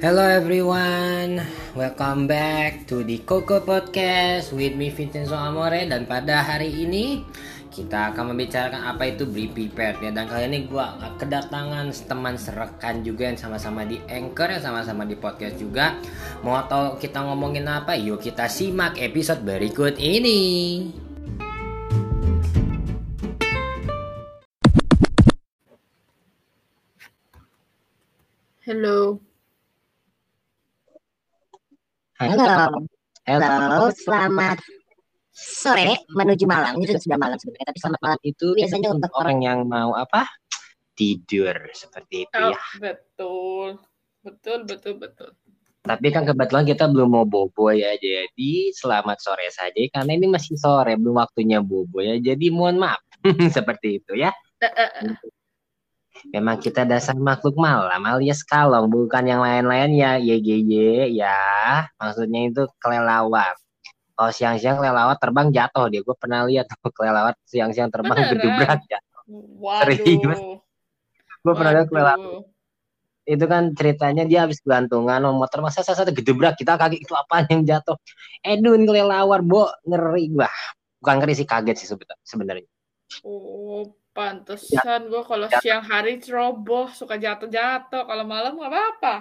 Hello everyone, welcome back to the Coco Podcast with me Vincenzo Amore. Dan pada hari ini kita akan membicarakan apa itu be prepared ya. Dan kali ini gua kedatangan teman serekan juga yang sama-sama di Anchor yang sama-sama di podcast juga. Mau tahu kita ngomongin apa? Yuk kita simak episode berikut ini. Hello. Halo, halo, selamat sore menuju malam. Ini sudah, sudah malam sebenarnya, tapi selamat malam itu biasanya untuk orang yang mau apa? Tidur seperti itu Oh, ya. betul. Betul, betul, betul. Tapi kan kebetulan kita belum mau bobo ya, jadi selamat sore saja karena ini masih sore, belum waktunya bobo ya. Jadi mohon maaf seperti itu ya. Eh, eh, eh. Memang kita dasar makhluk malam alias kalong, bukan yang lain-lain ya, YGY ya. Maksudnya itu kelelawar. Kalau siang-siang kelelawar terbang jatuh dia. Gue pernah lihat kelelawar siang-siang terbang gedebrak ya. Serius? Waduh. Gue pernah lihat kelelawar. Itu kan ceritanya dia habis gantungan sama motor masa satu gedebrak kita kaget itu apa yang jatuh. Edun kelelawar, Bo, ngeri gua. Bukan ngeri sih kaget sih sebenarnya. Oh, Ya. Pantesan gue kalau siang hari ceroboh suka jatuh-jatuh. Kalau malam nggak apa-apa.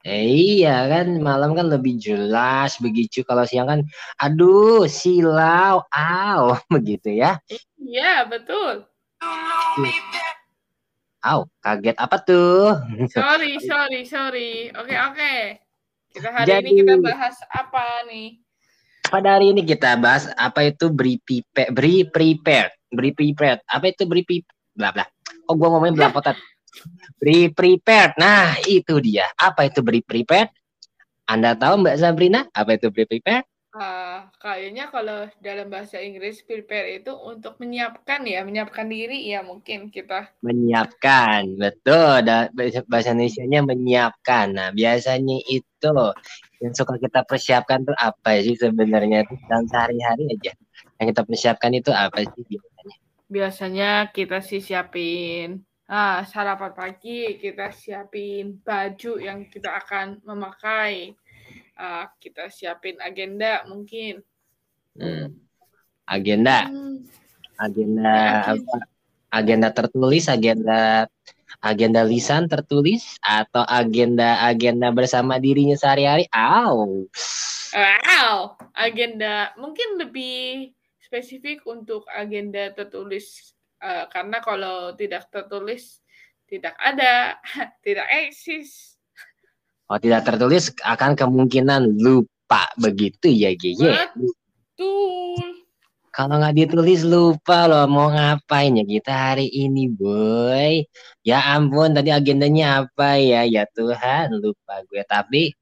Eh, iya kan malam kan lebih jelas begitu kalau siang kan aduh silau aw begitu ya Iya, betul. aw kaget apa tuh Sorry, sorry, sorry. Oke, oke. Kita hari Jadi- ini kita bahas apa nih? pada hari ini kita bahas apa itu beri prepared beri prepared beri prepared. Apa itu beri bla bla. Oh gua ngomongin belapotan beri prepared. Nah itu dia. Apa itu beri prepared? Anda tahu Mbak Sabrina? Apa itu beri prepared? Ah, kayaknya kalau dalam bahasa Inggris prepare itu untuk menyiapkan ya, menyiapkan diri ya mungkin kita. menyiapkan. Betul. Bahasa Indonesia-nya menyiapkan. Nah biasanya itu yang suka kita persiapkan tuh apa sih sebenarnya? Tuh dalam sehari-hari aja yang kita persiapkan itu apa sih biasanya? Biasanya kita sih siapin ah, sarapan pagi, kita siapin baju yang kita akan memakai. Ah, kita siapin agenda mungkin. Hmm. agenda. Hmm, agenda Ya, apa? Agenda tertulis agenda agenda lisan tertulis atau agenda agenda bersama dirinya sehari-hari? Aw Wow, agenda. Mungkin lebih spesifik untuk agenda tertulis Eh, karena kalau tidak tertulis tidak ada, tidak eksis. oh tidak tertulis akan kemungkinan lupa. Begitu ya Gigi Betul. kalau nggak ditulis lupa loh mau ngapain ya kita hari ini boy? Ya ampun tadi agendanya apa ya? Ya Tuhan lupa gue. Tapi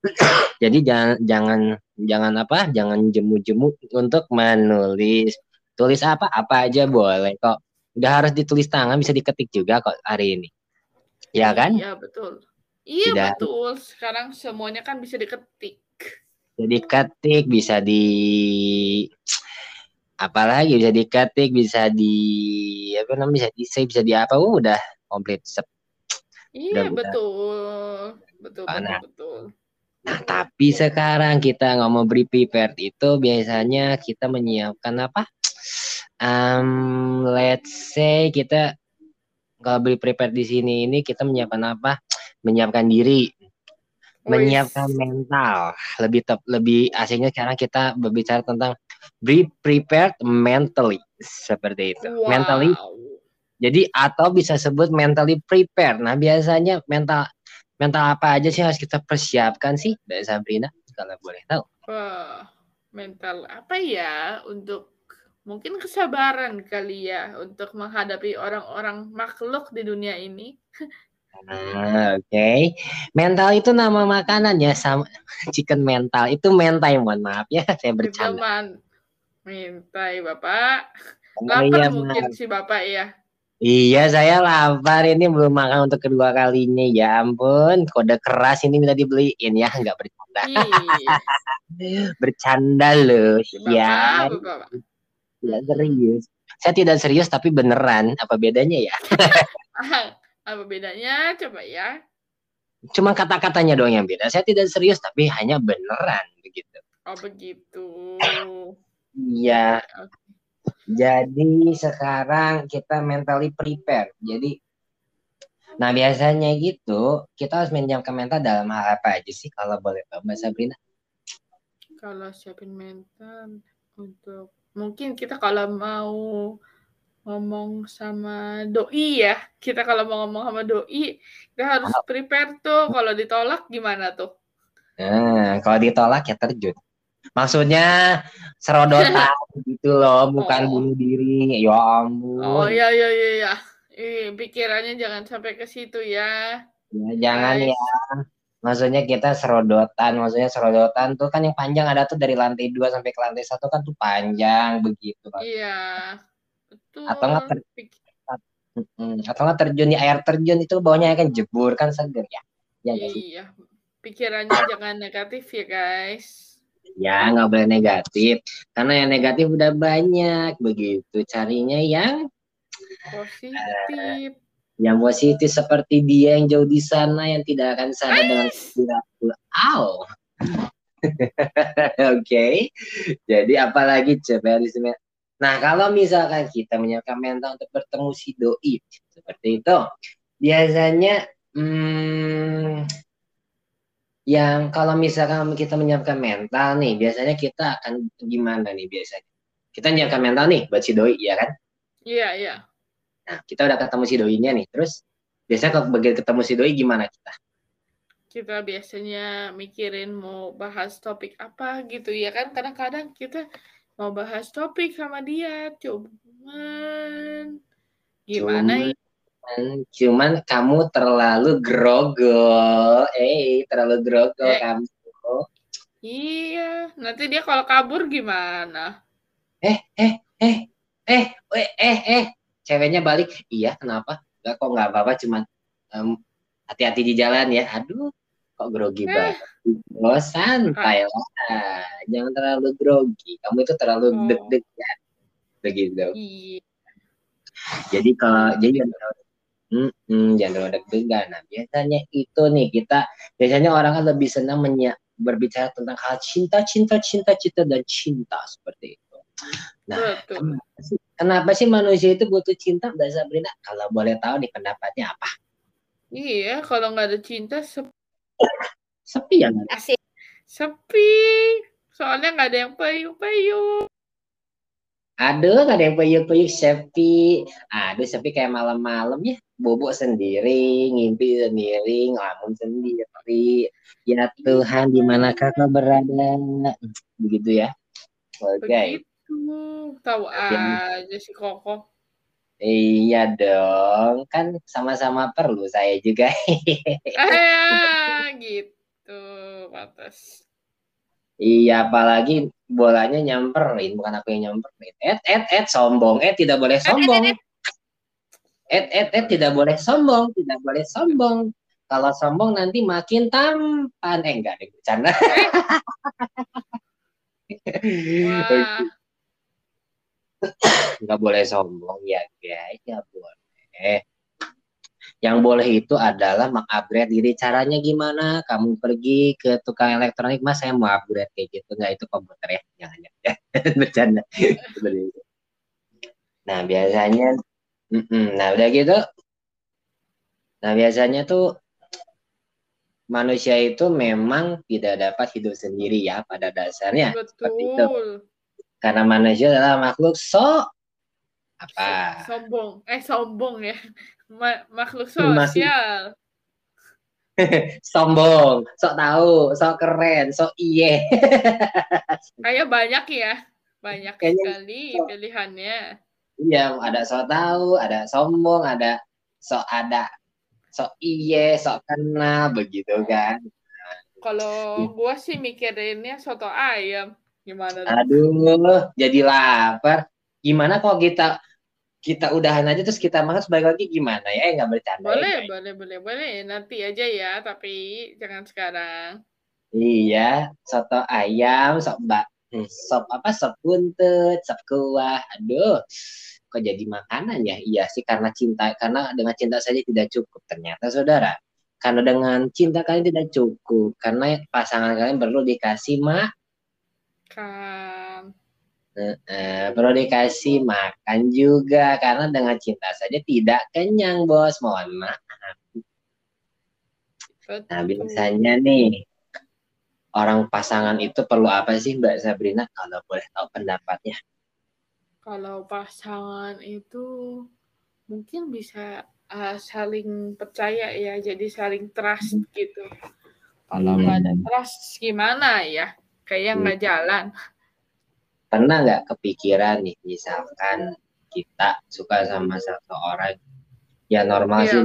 jadi jangan jangan jangan apa jangan jemu-jemu untuk menulis tulis apa apa aja boleh kok udah harus ditulis tangan bisa diketik juga kok hari ini ya kan Iya, betul. Iya, Tidak. betul. Sekarang semuanya kan bisa diketik. jadi ketik bisa di apalagi bisa diketik bisa di apa namanya bisa di save bisa di apa uh, udah komplit Sep. Iya, Udah, udah. betul. Betul, betul, Nah. tapi sekarang kita ngomong beri prepared itu biasanya kita menyiapkan apa um, let's say kita kalau beri prepared di sini ini kita menyiapkan apa menyiapkan diri menyiapkan Wis. mental lebih tep, lebih aslinya sekarang kita berbicara tentang be prepared mentally seperti itu Wow. mentally jadi atau bisa sebut mentally prepared nah biasanya mental mental apa aja sih harus kita persiapkan sih Mbak Sabrina? Kalau boleh tahu. Wah, mental apa ya? Untuk mungkin kesabaran kali ya untuk menghadapi orang-orang makhluk di dunia ini. Ah, oke. Mental itu nama makanan ya sama chicken mental. Itu mentai mohon maaf ya saya bercanda. Mintai Bapak. Oh, Lapar iya, mungkin si Bapak ya. Iya, saya lapar ini belum makan untuk kedua kalinya. Ya ampun, kode keras ini minta dibeliin ya, nggak bercanda. Bercanda loh. Ya, tidak serius. Saya tidak serius tapi beneran. Apa bedanya ya? Apa bedanya? Coba ya. Cuma kata-katanya doang yang beda. Saya tidak serius tapi hanya beneran begitu. Oh begitu. Iya. Oke. Jadi sekarang kita mentally prepare. Jadi Nah biasanya gitu kita harus menyiapkan mental dalam hal apa aja sih kalau boleh tahu Mbak Sabrina? Kalau siapin mental untuk mungkin kita kalau mau ngomong sama doi ya, kita kalau mau ngomong sama doi, kita harus prepare tuh. Kalau ditolak gimana tuh? Nah, kalau ditolak ya terjun. Maksudnya serodotan gitu loh, bukan Oh. bunuh diri. Ya ampun. Oh iya iya iya iya. Ih, pikirannya jangan sampai ke situ ya. Ya, jangan Guys. ya. Maksudnya kita serodotan, maksudnya serodotan tuh kan yang panjang ada tuh dari lantai 2 sampai ke lantai satu kan tuh panjang begitu. Iya. Betul. Atau nggak ter- Atau nggak terjun di air terjun itu bawahnya kan jebur kan seger ya. Ya? Iya. Pikirannya jangan negatif ya, guys. Ya nggak boleh negatif. Karena yang negatif udah banyak begitu. Carinya yang Positif. yang positif seperti dia yang jauh di sana yang tidak akan sadar dengan perilaku. Aw. Oke. Jadi apalagi coba sini. Nah, kalau misalkan kita menyiapkan mental untuk bertemu si doi seperti itu, biasanya hmm, yang kalau misalkan kita menyiapkan mental nih, biasanya kita akan gimana nih biasanya? Kita menyiapkan mental nih buat si doi, ya kan? Iya, iya. Nah, kita udah ketemu si doinya nih. Terus biasanya kalau begitu ketemu si doi gimana kita? Kita biasanya mikirin mau bahas topik apa gitu ya kan. Kadang-kadang kita mau bahas topik sama dia. Cuman gimana ya? Cuman, cuman kamu terlalu grogol. Eh, terlalu grogol Eh. kamu. Iya, nanti dia kalau kabur gimana? Eh, eh, eh, eh, eh, eh, eh. Ceweknya balik. Iya, kenapa? Enggak kok nggak apa-apa, cuman em, hati-hati di jalan ya. Aduh, kok grogi Eh. banget. Oh, santai lah. Jangan terlalu grogi. Kamu itu terlalu Oh. deg-degan. Begitu. Iya. Jadi kalau jadi Mm-mm, jangan terlalu deg-degan. Nah, biasanya itu nih kita biasanya orang kan lebih senang berbicara tentang hal cinta, cinta, cinta, cinta dan cinta seperti itu. Nah, Betul. kenapa sih, kenapa sih manusia itu butuh cinta, Mbak Sabrina? Kalau boleh tahu nih pendapatnya apa? Iya, kalau nggak ada cinta sep- Sepi ya nggak? asik. Sepi. Soalnya nggak ada yang payu-payu. Aduh, nggak ada yang peyuk-peyuk sepi. Aduh, sepi kayak malam-malam ya. Bobok sendiri, ngimpi sendiri, ngelamun sendiri. Ya Tuhan, di manakah kau berada? Begitu ya. Oke. Begitu. Tahu Ya. aja si Koko. Iya dong, kan sama-sama perlu saya juga. Ah, gitu. Pantas. Iya, apalagi bolanya nyamperin, bukan aku yang nyamperin. Eh, eh, eh, sombong. Eh, tidak boleh sombong. Eh, eh, eh, tidak boleh sombong, tidak boleh sombong. Kalau sombong nanti makin tampan. Eh, enggak deh, bercanda. Wah, Enggak boleh sombong ya, guys. Ya boleh. Yang boleh itu adalah mengupgrade diri. Caranya gimana? Kamu pergi ke tukang elektronik, mas saya mau upgrade kayak gitu. Enggak, itu komputer ya. Jangan, ya. Bercanda. Nah, biasanya, nah udah gitu. Nah, biasanya tuh manusia itu memang tidak dapat hidup sendiri ya pada dasarnya. Seperti itu. betul. Karena manusia adalah makhluk so apa? Sombong. Eh, sombong ya. Ma- makhluk Masih- sosial. sombong, sok tahu, sok keren, sok iye. Kayak banyak ya. Banyak Kayaknya sekali so- pilihannya. Iya, ada sok tahu, ada sombong, ada sok ada, sok iye, sok kenal begitu kan. Kalau gua sih mikirinnya soto ayam. Gimana? Aduh, jadi lapar. Gimana kalau kita kita udahan aja terus kita makan balik lagi gimana ya? Eh, nggak bercanda. ya, Boleh, boleh, boleh, boleh. Nanti aja ya, tapi jangan sekarang. Iya, soto ayam, sop bak, sop apa? Sop buntut, sop kuah. Aduh, kok jadi makanan ya? Iya sih karena cinta, karena dengan cinta saja tidak cukup ternyata, saudara. Karena dengan cinta kalian tidak cukup, karena pasangan kalian perlu dikasih mak. Perlu dikasih makan juga, karena dengan cinta saja tidak kenyang, bos. Mohon maaf. Betul. Nah, biasanya nih orang pasangan itu perlu apa sih, Mbak Sabrina? Kalau boleh tahu pendapatnya. Kalau pasangan itu mungkin bisa uh, saling percaya ya, jadi saling trust gitu. Kalau Hmm. nggak ada trust gimana ya? Kayak Hmm. nggak jalan. Pernah nggak kepikiran nih, misalkan kita suka sama seseorang, ya normal Iya. sih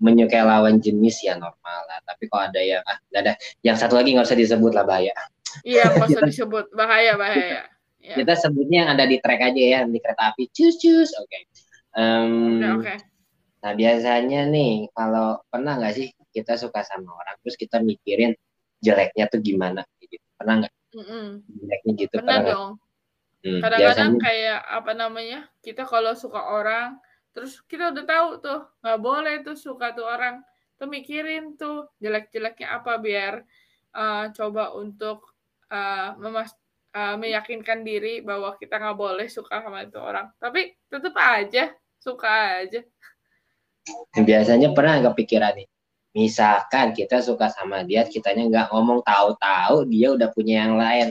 menyukai lawan jenis ya normal lah. Tapi kalau ada yang ah nggak ada, yang satu lagi nggak usah disebut lah bahaya. Iya, nggak usah disebut bahaya bahaya. Ya. Kita sebutnya yang ada di trek aja ya, di kereta api. Cus cus, oke. Em, Oke, oke. Nah biasanya nih, kalau pernah nggak sih kita suka sama orang, terus kita mikirin jeleknya tuh gimana? Gitu. Pernah nggak Mm-mm. jeleknya gitu? Pernah nggak? dong. Hmm, Kadang-kadang biasanya kayak apa namanya? Kita kalau suka orang, terus kita udah tahu tuh nggak boleh tuh suka tuh orang. Tuh mikirin tuh jelek-jeleknya apa biar uh, coba untuk uh, memas uh, meyakinkan diri bahwa kita nggak boleh suka sama itu orang. Tapi tetap aja suka aja. biasanya pernah nggak kepikiran nih? Misalkan kita suka sama dia, kitanya nggak ngomong tahu-tahu dia udah punya yang lain.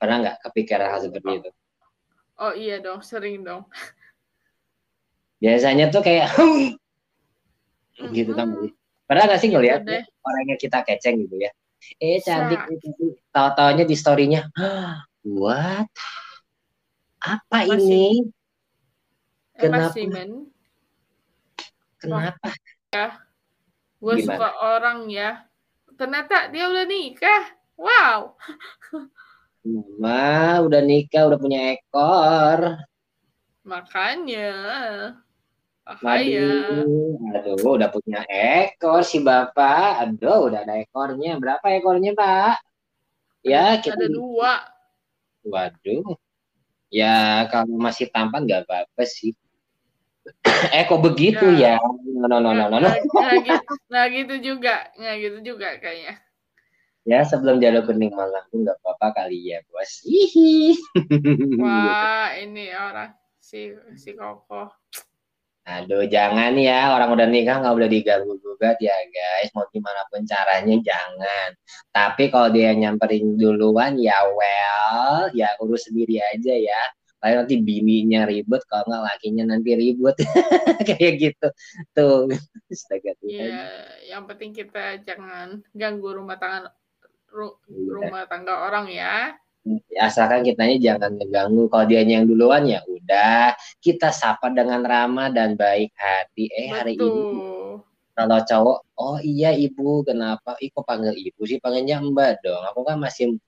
Pernah nggak kepikiran hal seperti itu? Oh iya dong, sering dong. Biasanya tuh kayak gitu kan. Pernah nggak sih Gitu ngeliat deh. orangnya kita keceng gitu ya? Eh cantik itu tahu-taunya di storynya, what? Apa Masih- ini? Kenapa? Mas Simon, Kenapa? gue Gimana? suka orang ya. Ternyata dia udah nikah. Wow. Mama udah nikah, udah punya ekor. Makanya. Bahaya. Waduh, aduh, udah punya ekor si bapak. Aduh, udah ada ekornya. Berapa ekornya, Pak? Ya, kita. Ada dua. Waduh. Ya, kalau masih tampan nggak apa-apa sih. eh, kok begitu ya? No, no, no, no, no, no. Nggak- nggak gitu, nggak gitu juga. Nggak gitu juga kayaknya. Ya, sebelum jalur kuning malam tuh nggak apa-apa kali ya, bos. Hihi. Wah, ini orang si si Koko. Aduh, jangan ya. Orang udah nikah nggak boleh diganggu-gugat ya, guys. Mau gimana pun caranya, jangan. Tapi kalau dia nyamperin duluan, ya well, ya urus sendiri aja ya. Paling nanti bininya ribut, kalau nggak lakinya nanti ribut. Kayak gitu. Tuh. Astaga. Iya, yang penting kita jangan ganggu rumah tangga ru- Iya. rumah tangga orang ya. Asalkan kitanya jangan ngeganggu. Kalau dia yang duluan, ya udah. Kita sapa dengan ramah dan baik hati. Eh, hari ini Betul. kalau cowok oh iya ibu kenapa ih kok panggil ibu sih panggilnya mbak dong aku kan masih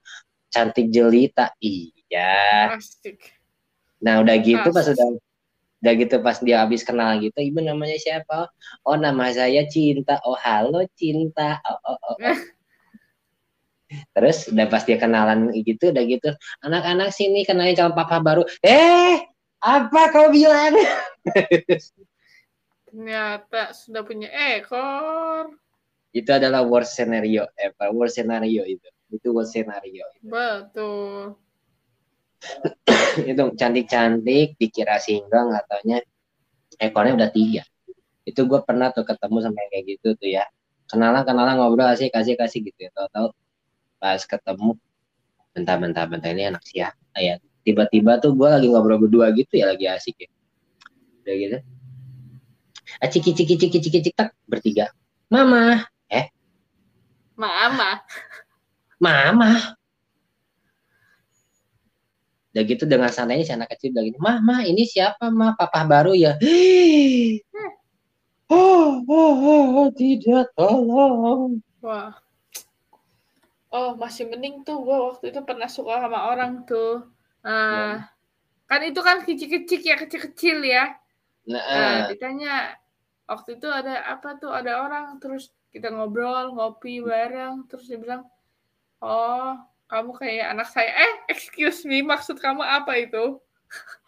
cantik jelita iya Asik. nah udah gitu pas udah udah gitu pas dia habis kenal gitu ibu namanya siapa oh nama saya cinta oh halo cinta oh, oh, oh, oh. terus udah pas dia kenalan gitu udah gitu anak-anak sini kenalin calon papa baru. Eh apa kau bilang? Ternyata sudah punya ekor. itu adalah worst scenario eh worst scenario itu. Itu worst scenario Betul. itu cantik-cantik dikira single nggak taunya ekornya udah tiga. Itu gue pernah tuh ketemu sama yang kayak gitu tuh ya. Kenalan kenalan ngobrol asik kasih kasih gitu ya tahu-tahu pas ketemu bentar bentar bentar ini anak siapa ya? Tiba-tiba tuh gue lagi ngobrol berdua gitu ya lagi asik ya. Udah gitu. Ah, ciki ciki ciki ciki ciki tak bertiga. Mama. Mama. mama. Udah gitu dengan santainya si anak kecil udah gini mama ini siapa ma? Papa baru ya? Oh, oh, oh, oh, tidak tolong. Wah. Oh, masih mending tuh. Gue waktu itu pernah suka sama orang tuh. Nah, kan itu kan kecil-kecil ya, kecil-kecil ya. nah, Nah, ditanya waktu itu ada apa tuh? Ada orang terus kita ngobrol ngopi bareng terus dia bilang oh kamu kayak anak saya. Eh excuse me maksud kamu apa itu?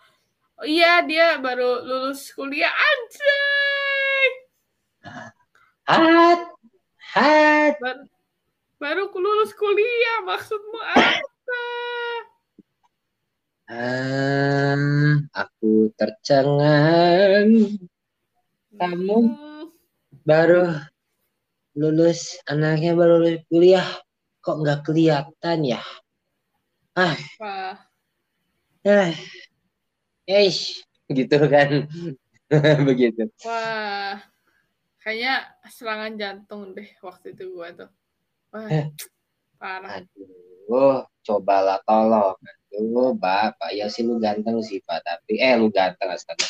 Oh, iya dia baru lulus kuliah. Anjay! Hat, Hat. Baru lulus kuliah, maksudmu apa? Ah, aku tercengang. Kamu Hmm, baru lulus, anaknya baru lulus kuliah. Kok nggak kelihatan ya? wah, Eh, eish, gitu kan. Begitu. wah. Kayaknya serangan jantung deh waktu itu gua tuh. Wah, Eh. parah. Aduh, cobalah tolong. Aduh, Bapak, ya sih lu ganteng sih, Pak. Tapi, eh, lu ganteng astaga.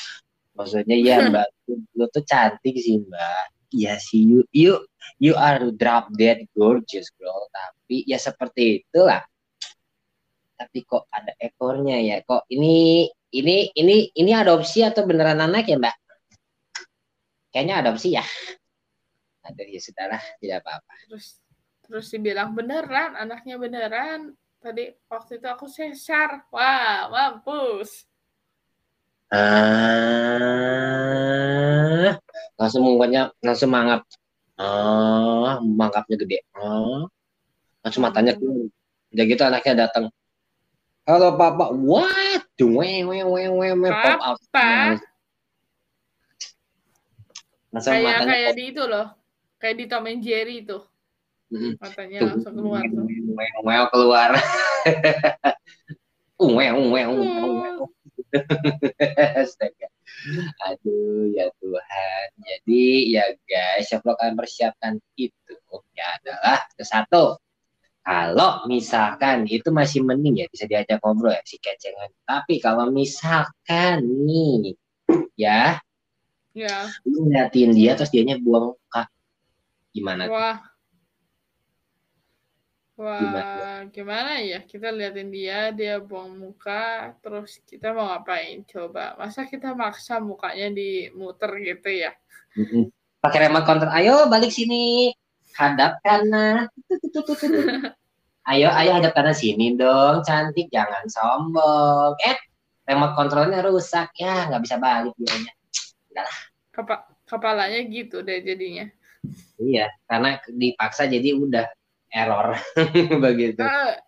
Maksudnya ya, Mbak, lu, tuh cantik sih, Mbak. Iya sih, you, you, you are drop dead gorgeous, bro. Tapi ya seperti itulah. Tapi kok ada ekornya ya? Kok ini, ini, ini, ini adopsi atau beneran anak ya, Mbak? Kayaknya adopsi ya. Aduh, ya sudahlah, tidak apa-apa. Terus terus dibilang beneran, anaknya beneran. Tadi waktu itu aku sesar. Wah, mampus. Ah, langsung mukanya langsung mangap. Ah, mangapnya gede. Ah, langsung matanya keluar. Udah gitu anaknya datang. Halo papa, what? Weh, weh, weh, weh, pop out. Langsung Kayak kayak di itu loh. Kayak di Tom and Jerry itu. Mm-mm. Matanya langsung keluar tuh. Weh, weh, keluar. Weh, weh. Astaga. Aduh ya Tuhan. Jadi ya guys, yang perlu kalian persiapkan itu ya adalah ke satu. Kalau misalkan itu masih mending ya bisa diajak ngobrol ya si kecengan. Tapi kalau misalkan nih ya Ya, lu ngeliatin dia terus dianya buang muka gimana? tuh? Wah. Gimana? gimana ya? Kita liatin dia, dia buang muka, terus kita mau ngapain? Coba. Masa kita maksa mukanya dimuter gitu ya? Mm-mm. Pakai remote control. Ayo balik sini. Hadap kanan. Ayo, ayo hadap kanan sini dong. Cantik, jangan sombong. Eh, remote controlnya rusak ya, nggak bisa balik dianya. Kepa kepalanya gitu deh jadinya. Iya, karena dipaksa jadi udah error begitu. Ah,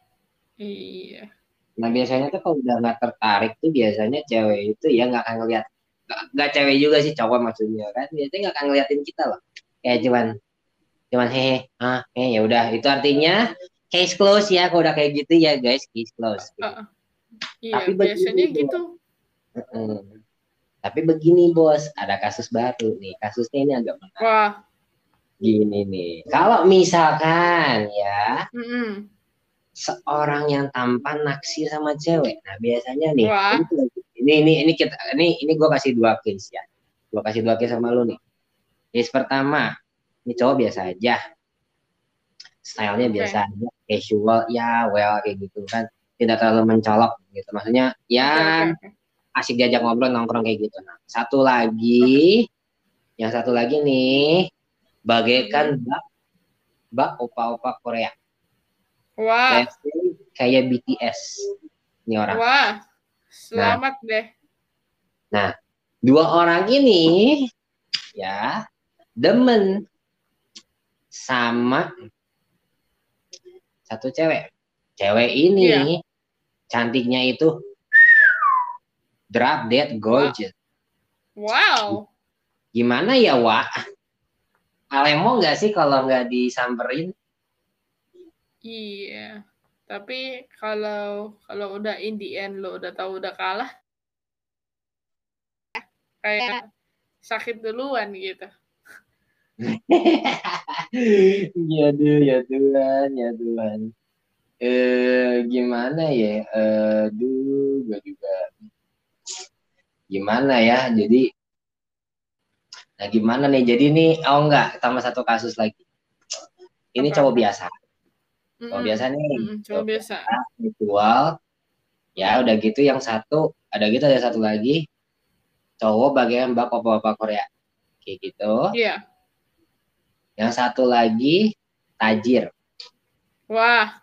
iya. Nah biasanya tuh kalau udah nggak tertarik tuh biasanya cewek itu ya nggak akan ngeliat. Nggak, cewek juga sih cowok maksudnya kan. Biasanya nggak akan ngeliatin kita loh. Kayak cuman cuman hehe ah eh ya udah itu artinya case close ya kalau udah kayak gitu ya guys case close. Ah, iya, Tapi begini, biasanya Bro. gitu. Mm. Tapi begini bos, ada kasus baru nih. Kasusnya ini agak menarik. Wah, Gini nih, kalau misalkan ya mm-mm. seorang yang tampan naksir sama cewek, nah biasanya nih, Wah. ini ini ini kita ini ini gue kasih dua case ya, gue kasih dua case sama lu nih. Case pertama, ini cowok biasa aja, stylenya Oke. biasa aja, casual, ya well kayak gitu kan, tidak terlalu mencolok gitu. Maksudnya ya oke, oke. asik diajak ngobrol nongkrong kayak gitu. Nah, satu lagi, yang satu lagi nih, bagaikan bak bak opa-opa Korea. Wah, say kayak BTS ini orang. wah. Selamat deh. Dua orang ini ya demen sama satu cewek. Cewek ini Iya. cantiknya itu drop dead gorgeous. Wow. Gimana ya, Wak? Alemo nggak sih kalau nggak disamperin? Iya. Tapi kalau kalau udah in the end lo udah tahu udah kalah kayak sakit duluan gitu. ya Tuhan, ya Tuhan, ya Tuhan. Eh, gimana ya? Eh, duh, gue juga gimana ya? Jadi, nah gimana nih? Jadi nih, oh enggak, tambah satu kasus lagi. Ini Apa? cowok biasa, cowok Mm-mm. biasa nih, Mm-mm, Coba biasa. ritual. Ya, udah gitu yang satu, ada gitu ada satu lagi, cowok bagian bapak-bapak Korea, kayak gitu. Iya. Yang satu lagi tajir. Wah.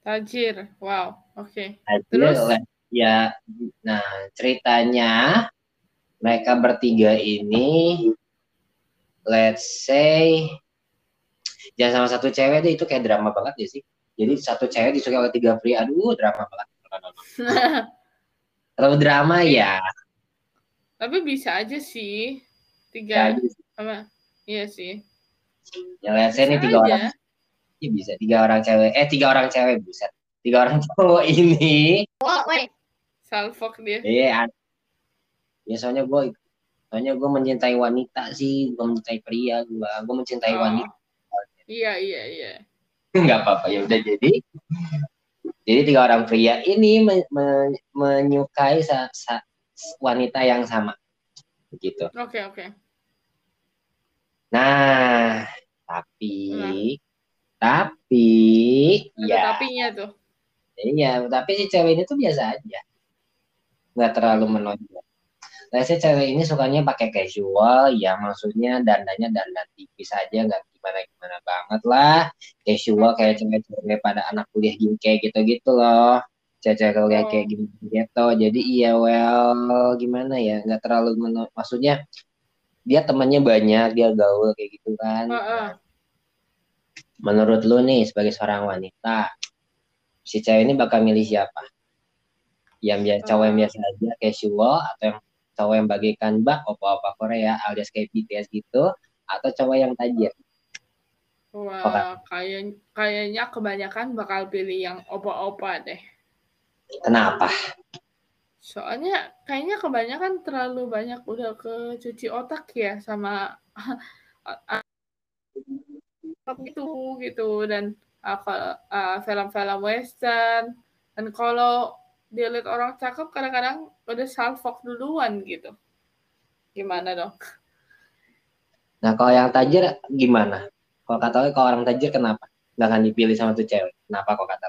Tajir. Wow. Oke. Tajir, Terus? ya, nah ceritanya mereka bertiga ini let's say jangan sama satu cewek deh itu kayak drama banget ya sih jadi satu cewek disukai oleh tiga pria aduh drama banget terlalu drama ya Tapi bisa aja sih. ya Tiga apa? Iya sih. ya let's say nih Bisa tiga aja. orang Iya bisa tiga orang cewek eh tiga orang cewek buset tiga orang cowok ini Salfok dia. iya an- ya soalnya gue soalnya gue mencintai wanita sih gue mencintai pria gue gue mencintai Oh. wanita Iya, iya, iya. nggak apa-apa ya udah jadi jadi tiga orang pria ini men- men- menyukai sa- sa- wanita yang sama begitu Oke, oke. nah tapi tapi Ada ya tapinya tuh. iya tapi si cewek ini tuh biasa aja nggak terlalu menonjol Nah, si cewek ini sukanya pakai casual, ya maksudnya dandanya dandan tipis aja, nggak gimana-gimana banget lah. Casual kayak cewek-cewek pada anak kuliah gini kayak gitu-gitu loh. Cewek-cewek kuliah Oh. kayak gini gitu. Jadi iya well gimana ya, nggak terlalu meno- maksudnya dia temannya banyak, dia gaul kayak gitu kan. Menurut lu nih sebagai seorang wanita, si cewek ini bakal milih siapa? Yang biasa cowok yang Eh. biasa aja casual atau yang cowok yang bagaikan bak opa-opa Korea alias kayak BTS gitu atau cowok yang tajir? Wah, kayak kayaknya kebanyakan bakal pilih yang opa-opa deh. Kenapa? Soalnya kayaknya kebanyakan terlalu banyak udah ke cuci otak ya sama itu gitu dan uh, kalau, uh, film-film western dan kalau dia lihat orang cakep kadang-kadang udah salfok duluan gitu. Gimana dong? Nah kalau yang tajir gimana? Kalau kata kalau orang tajir kenapa? Nggak akan dipilih sama tuh cewek. Kenapa kok kata?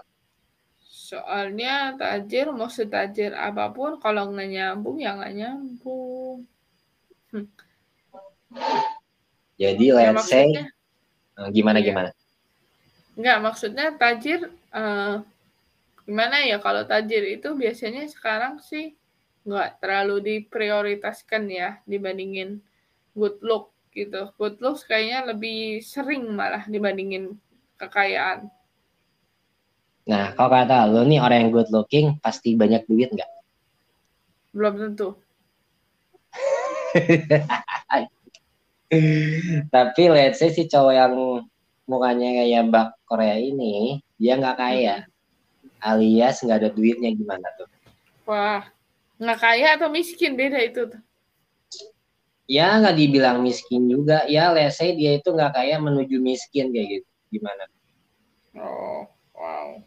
Soalnya tajir mau setajir apa pun kalau nggak nyambung ya nggak nyambung. Jadi Ya, let's say eh, gimana Iya. gimana? Nggak, maksudnya tajir, eh, gimana ya, kalau tajir itu biasanya sekarang sih nggak terlalu diprioritaskan ya dibandingin good look gitu. Good looks kayaknya lebih sering malah dibandingin kekayaan. Nah kalau kata lu nih orang yang good looking pasti banyak duit nggak? Belum tentu. Tapi let's say si cowok yang mukanya kayak bak Korea ini dia nggak kaya alias nggak ada duitnya gimana tuh? Wah, nggak kaya atau miskin beda itu tuh. Ya nggak dibilang miskin juga ya say dia itu nggak kaya menuju miskin kayak gitu gimana? Oh, wow.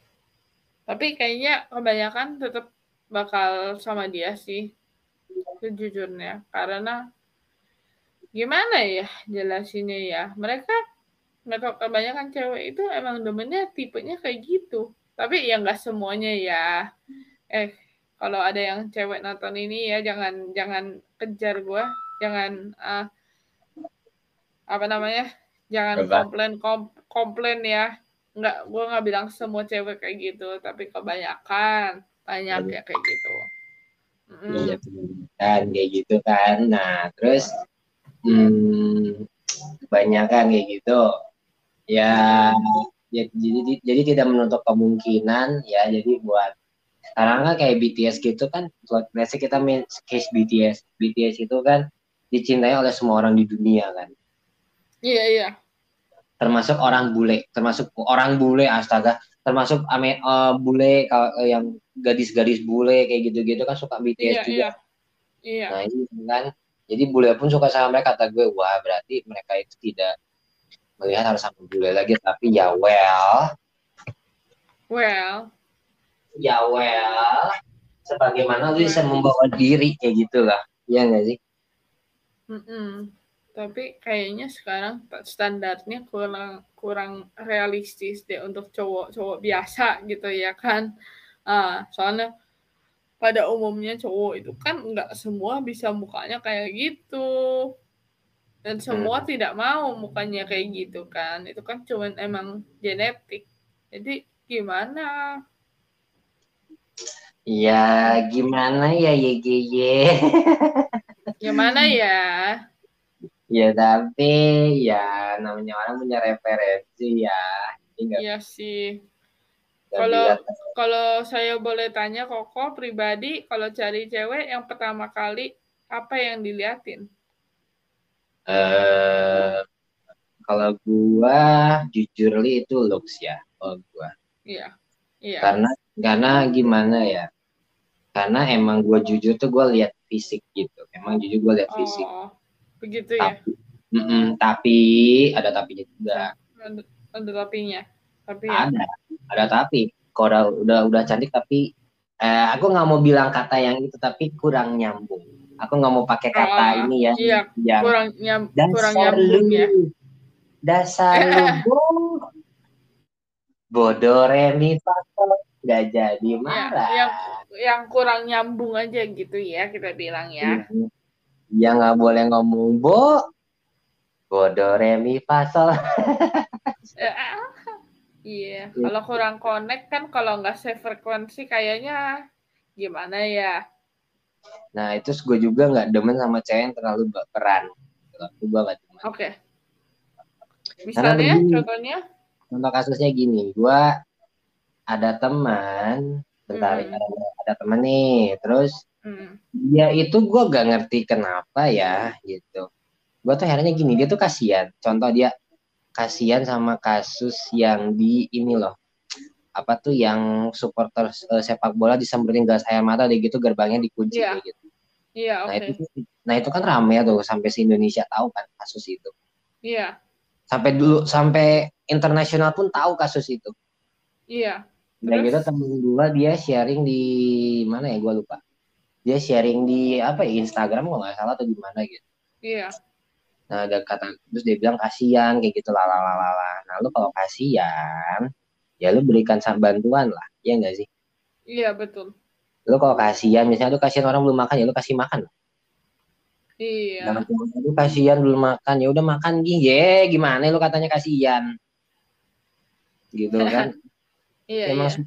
Tapi kayaknya kebanyakan tetap bakal sama dia sih, sejujurnya. Karena gimana ya jelasinnya ya, mereka mereka kebanyakan cewek itu emang demennya tipenya kayak gitu. Tapi ya nggak semuanya ya. Eh, kalau ada yang cewek nonton ini ya jangan jangan kejar gua, jangan ah, apa namanya? Jangan komplain kom- komplain ya nggak gue nggak bilang semua cewek kayak gitu tapi kebanyakan banyak ya kayak gitu Mm-mm. Iya kan kayak gitu kan. Nah terus hmm, kebanyakan kayak gitu. Ya, ya jadi jadi tidak menutup kemungkinan ya. Jadi buat sekarang kan kayak BTS gitu kan let's say kita main case BTS BTS itu kan dicintai oleh semua orang di dunia kan. Iya iya. Termasuk orang bule termasuk orang bule astaga. Termasuk ame, eh, bule kalau eh, yang gadis-gadis bule kayak gitu-gitu kan suka BTS iya juga. iya. Iya. Nah ini kan, jadi bule pun suka sama mereka. Kata gue, wah berarti mereka itu tidak melihat harus sama bule lagi. Tapi ya well, well ya well, sebagaimana lu bisa membawa diri kayak gitu lah. Iya nggak sih? mm-mm. tapi kayaknya sekarang standarnya kurang kurang realistis deh untuk cowok-cowok biasa gitu ya kan ah soalnya pada umumnya cowok itu kan nggak semua bisa mukanya kayak gitu dan semua tidak mau mukanya kayak gitu kan. Itu kan cuman emang genetik. Jadi gimana? Ya gimana ya YGY? gimana ya? Ya tapi ya namanya orang punya referensi ya. Nggak Iya sih. Kalau kalau saya boleh tanya Koko pribadi, kalau cari cewek yang pertama kali apa yang diliatin? Eh kalau gua jujur li itu looks ya kalau gua Iya. Iya. karena karena gimana ya karena emang gua jujur tuh gua lihat fisik gitu emang jujur gua lihat fisik Oh, begitu ya. tapi mm-mm, tapi ada tapinya juga Ada, ada tapinya. Tapi ya. ada ada tapi kalau udah udah, udah cantik tapi eh, aku nggak mau bilang kata yang itu tapi kurang nyambung aku nggak mau pakai kata Ah, ini ya Iya, yang kurang nyam, kurang dasar lu nyambung ya. dasar lu. Bodoh remi nggak jadi Ya, marah. yang yang kurang nyambung aja gitu ya kita bilang ya. ya nggak boleh ngomong bo. Bodoh remi fa sol Eh, ah, Iya, kalau kurang connect kan kalau nggak sefrekuensi kayaknya gimana ya? Nah itu gue juga nggak demen sama cewek yang terlalu baperan aku gue nggak demen Oke. Misalnya, begini. contohnya, contoh kasusnya gini gue ada teman bentar Hmm. ada, ada teman nih terus hmm, dia itu gue gak ngerti kenapa ya gitu gue tuh herannya gini dia tuh kasihan contoh dia kasihan sama kasus yang di ini loh apa tuh yang supporter eh, sepak bola disemprotin gas air mata deh gitu gerbangnya dikunci Iya. kayak gitu iya nah oke, itu nah itu kan rame tuh sampai se Indonesia tahu kan kasus itu iya, sampai dulu sampai internasional pun tahu kasus itu iya, Dan Terus? gitu temen gue dia sharing di mana ya gue lupa. Dia sharing di apa ya Instagram kalau nggak salah atau di mana gitu. iya, Nah ada kata terus dia bilang kasihan kayak gitu lalalala. Nah lu kalau kasihan ya lu berikan bantuan lah, ya enggak sih? iya betul, Lu kalau kasihan misalnya lu kasihan orang belum makan ya lu kasih makan. iya, lu kasihan belum makan ya udah makan gih. Ye, gimana lu katanya kasihan? Gitu kan. iya, emang iya,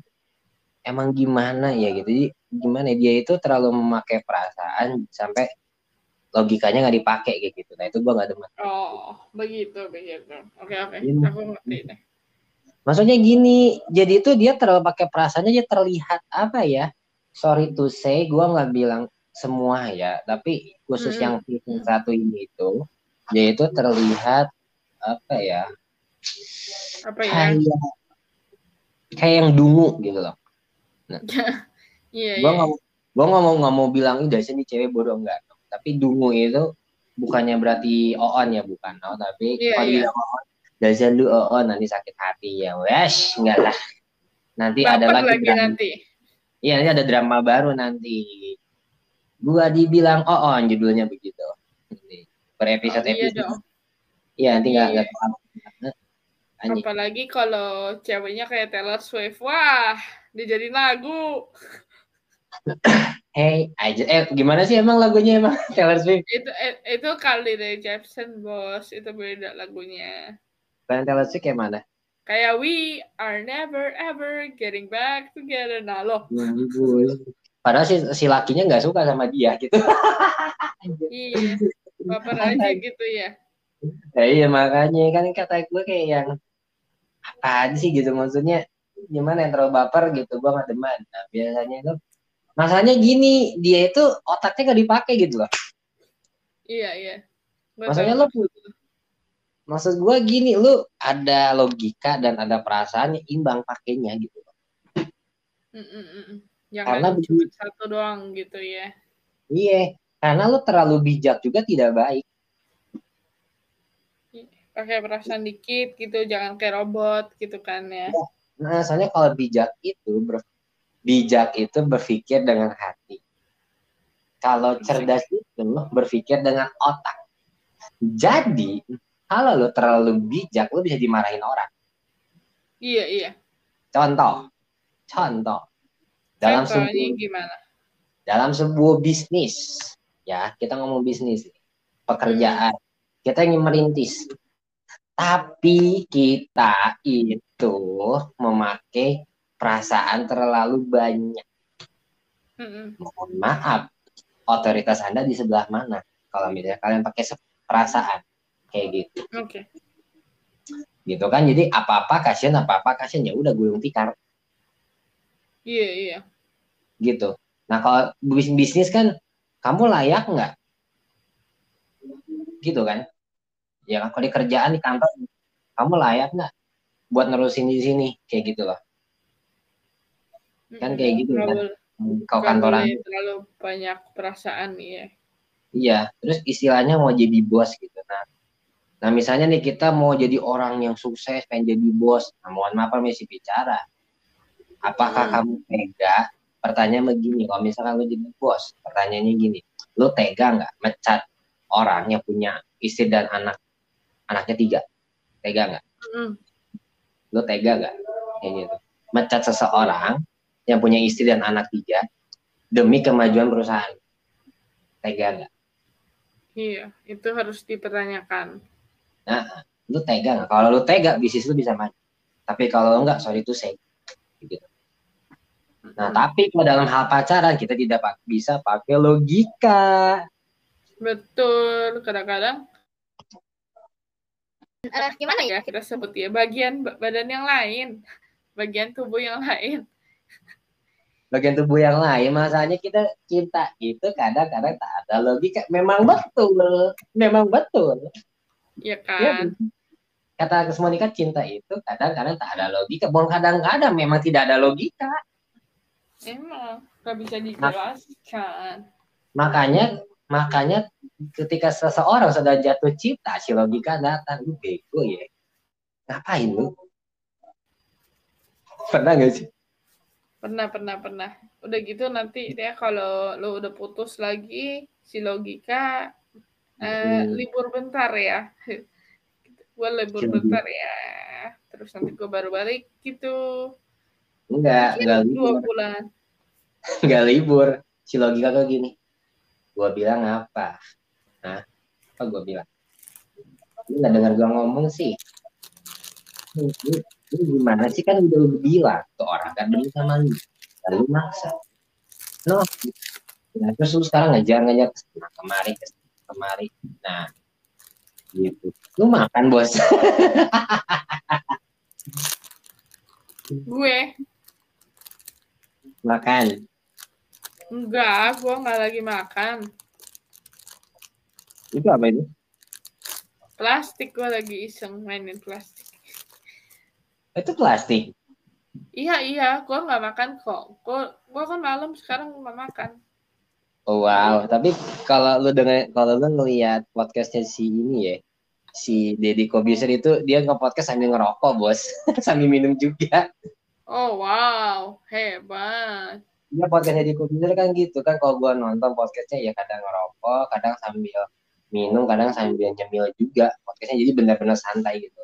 emang gimana ya gitu jadi gimana ya, dia itu terlalu memakai perasaan sampai logikanya nggak dipakai kayak gitu nah itu gua nggak demen oh begitu begitu, oke oke, Ini- aku ngerti deh, maksudnya gini jadi itu dia terlalu pakai perasaannya dia terlihat apa ya? Sorry to say gua nggak bilang semua ya tapi khusus Mm-mm. yang yang satu ini itu dia itu terlihat apa ya? Apa ya? kayak kayak yang dungu gitu loh. Iya, gua iya, nggak mau nggak mau nggak mau bilang ini dasar nih cewek bodoh. Enggak tapi dungu itu bukannya berarti oon ya bukan oh, tapi Iya, kalau oon dasar lu oon nanti sakit hati. Ya wes enggak lah. Nanti ada baper lagi, lagi drama. nanti, iya nanti ada drama baru nanti. Gua dibilang oon judulnya begitu. Per episode Oh, iya episode. dong. iya nanti nggak Iya. nggak anjing Apalagi kalau ceweknya kayak Taylor Swift, wah, dijadiin lagu. hey aja. Eh gimana sih emang lagunya emang Taylor Swift? Itu eh, itu kali dari Jepsen bos, itu beda lagunya. Bukan Taylor Swift kayak mana Kayak we are never ever getting back together. Nah loh, Bagus. Padahal si, si lakinya nggak suka sama dia gitu. iya, baper aja gitu ya. Ya, iya makanya kan kata gue kayak yang apa aja sih gitu maksudnya gimana yang terlalu baper gitu gue nggak demen. Nah, biasanya itu masalahnya gini dia itu otaknya nggak dipakai gitu loh. Iya iya. Gua Maksudnya lo maksud gue gini lu ada logika dan ada perasaan yang imbang pakainya gitu. Mm, mm, mm, mm. Jangan Karena cuma satu doang gitu ya. Iya, karena lu terlalu bijak juga tidak baik. Pakai perasaan dikit gitu, jangan kayak robot gitu kan ya. Nah, soalnya kalau bijak itu ber- bijak itu berpikir dengan hati. Kalau cerdas itu berpikir dengan otak. Jadi, kalau lu terlalu bijak, lu bisa dimarahin orang. Iya iya. Contoh, contoh dalam sebuah gimana? dalam sebuah bisnis, ya kita ngomong bisnis, pekerjaan, kita ingin merintis, tapi kita itu memakai perasaan terlalu banyak. Mm-mm. mohon maaf, otoritas Anda di sebelah mana? Kalau misalnya kalian pakai perasaan. Kayak gitu Oke. gitu kan jadi apa apa kasihan apa apa kasihan ya udah gulung tikar Iya, iya. gitu nah kalau bis- bisnis kan kamu layak nggak gitu kan ya kan kalau di kerjaan di kantor kamu layak nggak buat nerusin di sini kayak gitu loh Kan kayak gitu, kan. boleh- kalau nggak kantoran boleh terlalu banyak perasaan ya. Iya, terus istilahnya mau jadi bos gitu. Nah, nah misalnya nih kita mau jadi orang yang sukses, pengen jadi bos. Nah, mohon maaf permisi bicara. Apakah Hmm. kamu tega? Pertanyaan begini, kalau misalkan lu jadi bos, pertanyaannya gini, lu tega nggak mecat orang yang punya istri dan anak, anaknya tiga? Tega nggak? Mm. Lu tega nggak? Kayak gitu. Mecat seseorang yang punya istri dan anak tiga demi kemajuan perusahaan. Tega nggak? Iya, itu harus dipertanyakan. Lu tega nggak? Kalau lu tega, bisnis lu bisa maju. Tapi kalau enggak, sorry itu say. Gitu. Nah, Mm. tapi kalau dalam hal pacaran kita tidak pak- bisa pakai logika. Betul, kadang-kadang Eh, gimana ya? ya kita sebut ya bagian ba- badan yang lain, bagian tubuh yang lain. Bagian tubuh yang lain, masanya kita cinta itu kadang-kadang tak ada logika. Memang betul, memang betul. Ya Ya, kan? kata Monica cinta itu kadang-kadang tak ada logika. Bukan kadang-kadang memang tidak ada logika. Emang nggak bisa dijelaskan. Makanya makanya ketika seseorang sudah jatuh cinta si logika datang lu bego ya ngapain lu pernah gak sih Pernah, pernah, pernah. Udah gitu nanti dia kalau lo udah putus lagi, si logika eh, Hmm. libur bentar ya. Gue libur Si bentar ya. Terus nanti gue baru balik gitu. enggak enggak libur Dua bulan. enggak libur si logika tuh gini gua bilang apa Hah? apa gua bilang lu nggak dengar gua ngomong sih lu, lu- lu gimana sih kan udah lu bilang tuh orang kan demi sama lu lalu maksa no nah, terus lu sekarang ngejar ngejar ke sana kemari ke sana kemari nah gitu lu makan bos Gue makan enggak, gue nggak lagi makan. itu apa itu Plastik gue lagi iseng mainin plastik. itu plastik Iya iya, gue nggak makan kok. Gue gue kan malam sekarang nggak makan. Oh, wow, tapi kalau lu dengar kalau lu ngelihat podcastnya si ini ya, si Deddy Kobuser itu dia nge-podcast sambil ngerokok, Bos. sambil minum juga. Oh wow, hebat. Dia podcastnya Deddy Kobuser kan gitu kan kalau gua nonton podcastnya ya kadang ngerokok, kadang sambil minum, kadang sambil nyemil juga. Podcastnya jadi benar-benar santai gitu.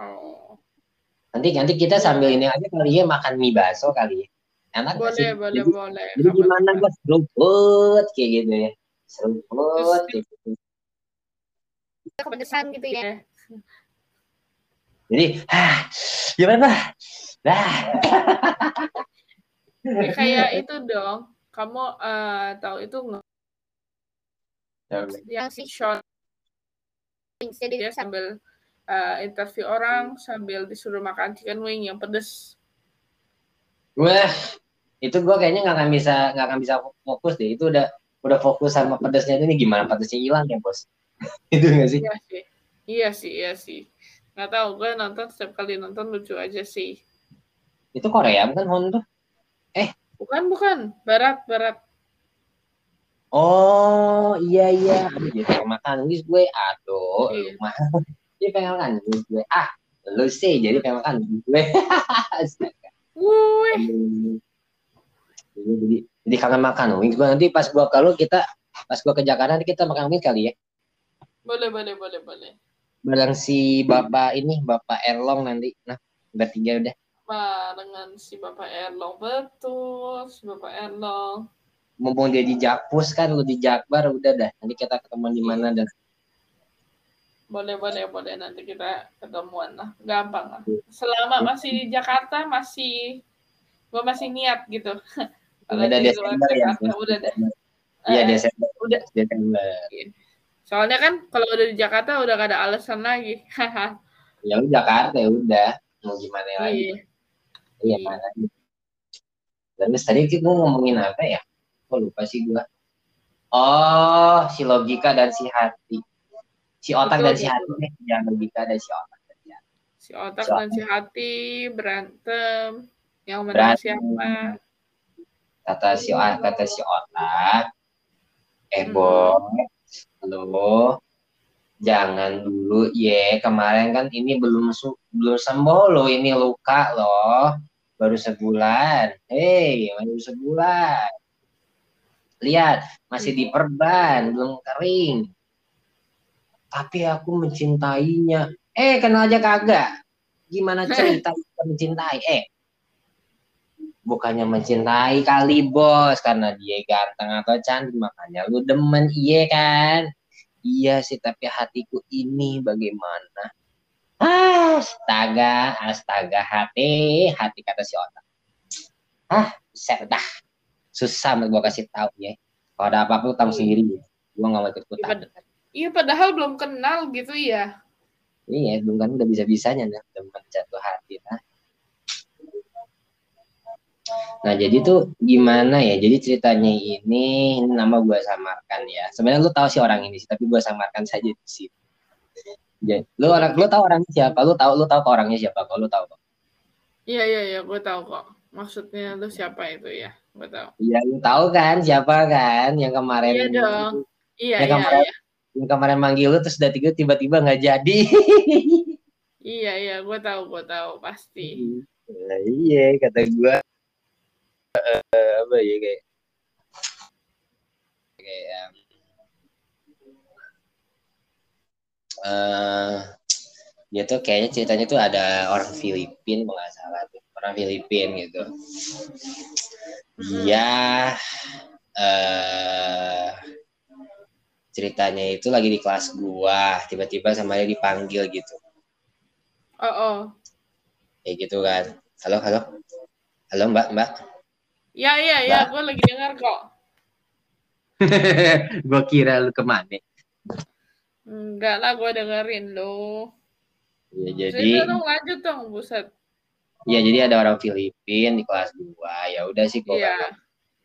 Oh, Nanti nanti kita sambil ini aja kali ya makan mie bakso kali ya. Enak nggak sih? boleh boleh Jadi- boleh. Jadi gimana bos seruput kayak gitu ya. Seruput kayak gitu. Kepedesan gitu ya. Jadi, ah, gimana? Nah, Ya, kayak itu dong. Kamu eh, tahu itu nggak? Yang si short Jadi dia sambil eh, interview orang sambil disuruh makan chicken wing yang pedes. Wah, itu gue kayaknya nggak akan bisa nggak akan bisa fokus deh. Itu udah udah fokus sama pedesnya ini gimana pedesnya hilang ya bos? itu nggak sih? Iya sih. Iya sih, iya sih. Nggak tahu, gue nonton setiap kali nonton lucu aja sih. Itu Korea bukan Hon tuh? Bukan, bukan. Barat, barat. Oh iya iya, aduh dia pengen makan wis gue, aduh, Iya. mah dia pengen makan wis gue, ah lu sih jadi pengen makan gue. Wih, Jadi, jadi jadi kangen makan wings nanti pas gua kalau kita pas gua ke Jakarta nanti kita makan wings kali ya. boleh, boleh, boleh, boleh. bareng si bapak ini bapak Erlong nanti nah bertiga udah Barengan si Bapak Erlong. Betul, si Bapak Erlong. mumpung dia di Jakpus kan lu di Jakbar udah dah nanti kita ketemu di mana dan Boleh, boleh, boleh. Nanti kita ketemuan lah. Gampang lah. Selama masih di Jakarta, masih... Gue masih niat gitu. Kalau Udah di luar ya, Jakarta, udah deh. iya Eh, Desember udah. Desember Soalnya kan kalau udah di Jakarta udah gak ada alasan lagi. Ya udah Jakarta ya udah. Mau gimana lagi? Iya. Iya Iya. mana? Terus tadi kita ngomongin apa ya? Kok lupa sih gua. Oh, si logika dan si hati. Si otak Betul, dan si hati deh. Yang logika dan si otak. dan si hati. Si otak Si dan si hati berantem. Yang menang Berantem. siapa? Kata si kata si otak. Eh Hmm. boy, lo jangan dulu ye kemarin kan ini belum belum sembuh lo ini luka loh baru sebulan hei baru sebulan lihat masih diperban belum kering tapi aku mencintainya. Eh kenal aja kagak? Gimana cerita kita mencintai? Eh. Bukannya mencintai kali bos karena dia ganteng atau cantik makanya lu demen iya kan? Iya sih tapi hatiku ini bagaimana? Astaga astaga hati hati kata si otak ah set dah. Susah mau gua kasih tahu ya. Kalau ada apa-apa lu tahu sendiri. Ya gua nggak mau ikut Iya, ikutan pad- Iya padahal belum kenal gitu ya. iya belum kan udah bisa bisanya dah demen jatuh hati nah Nah, jadi tuh gimana ya? Jadi ceritanya ini, ini nama gue samarkan ya. Sebenarnya lu tahu sih orang ini sih, tapi gue samarkan saja di sini. Jadi, lu orang lu tahu orangnya siapa? Lu tahu lu tahu ke orangnya siapa? Kalau lu tahu kok. Iya iya iya gue tahu kok. Maksudnya lu siapa itu ya? Gue tahu. Iya, lu tahu kan siapa kan yang kemarin Iya dong. Iya Ya, iya kemarin- iya. Yang kemarin manggil lu terus udah tiga tiba-tiba nggak jadi. Iya iya gue tahu gue tahu pasti. Nah, iya kata gue eh, apa ya kayak kayak eh dia tuh kayaknya ceritanya tuh ada orang Filipin nggak salah tuh orang Filipin gitu dia eh ceritanya itu lagi di kelas gua tiba-tiba sama dia dipanggil gitu Oh oh. kayak gitu kan halo halo halo mbak mbak Ya iya iya gue lagi dengar kok. gua kira lu ke mana Enggak lah gue dengerin lu. ya Cerita jadi dong lanjut dong buset. ya jadi ada orang Filipin di kelas gua ya udah sih gua Iya. kan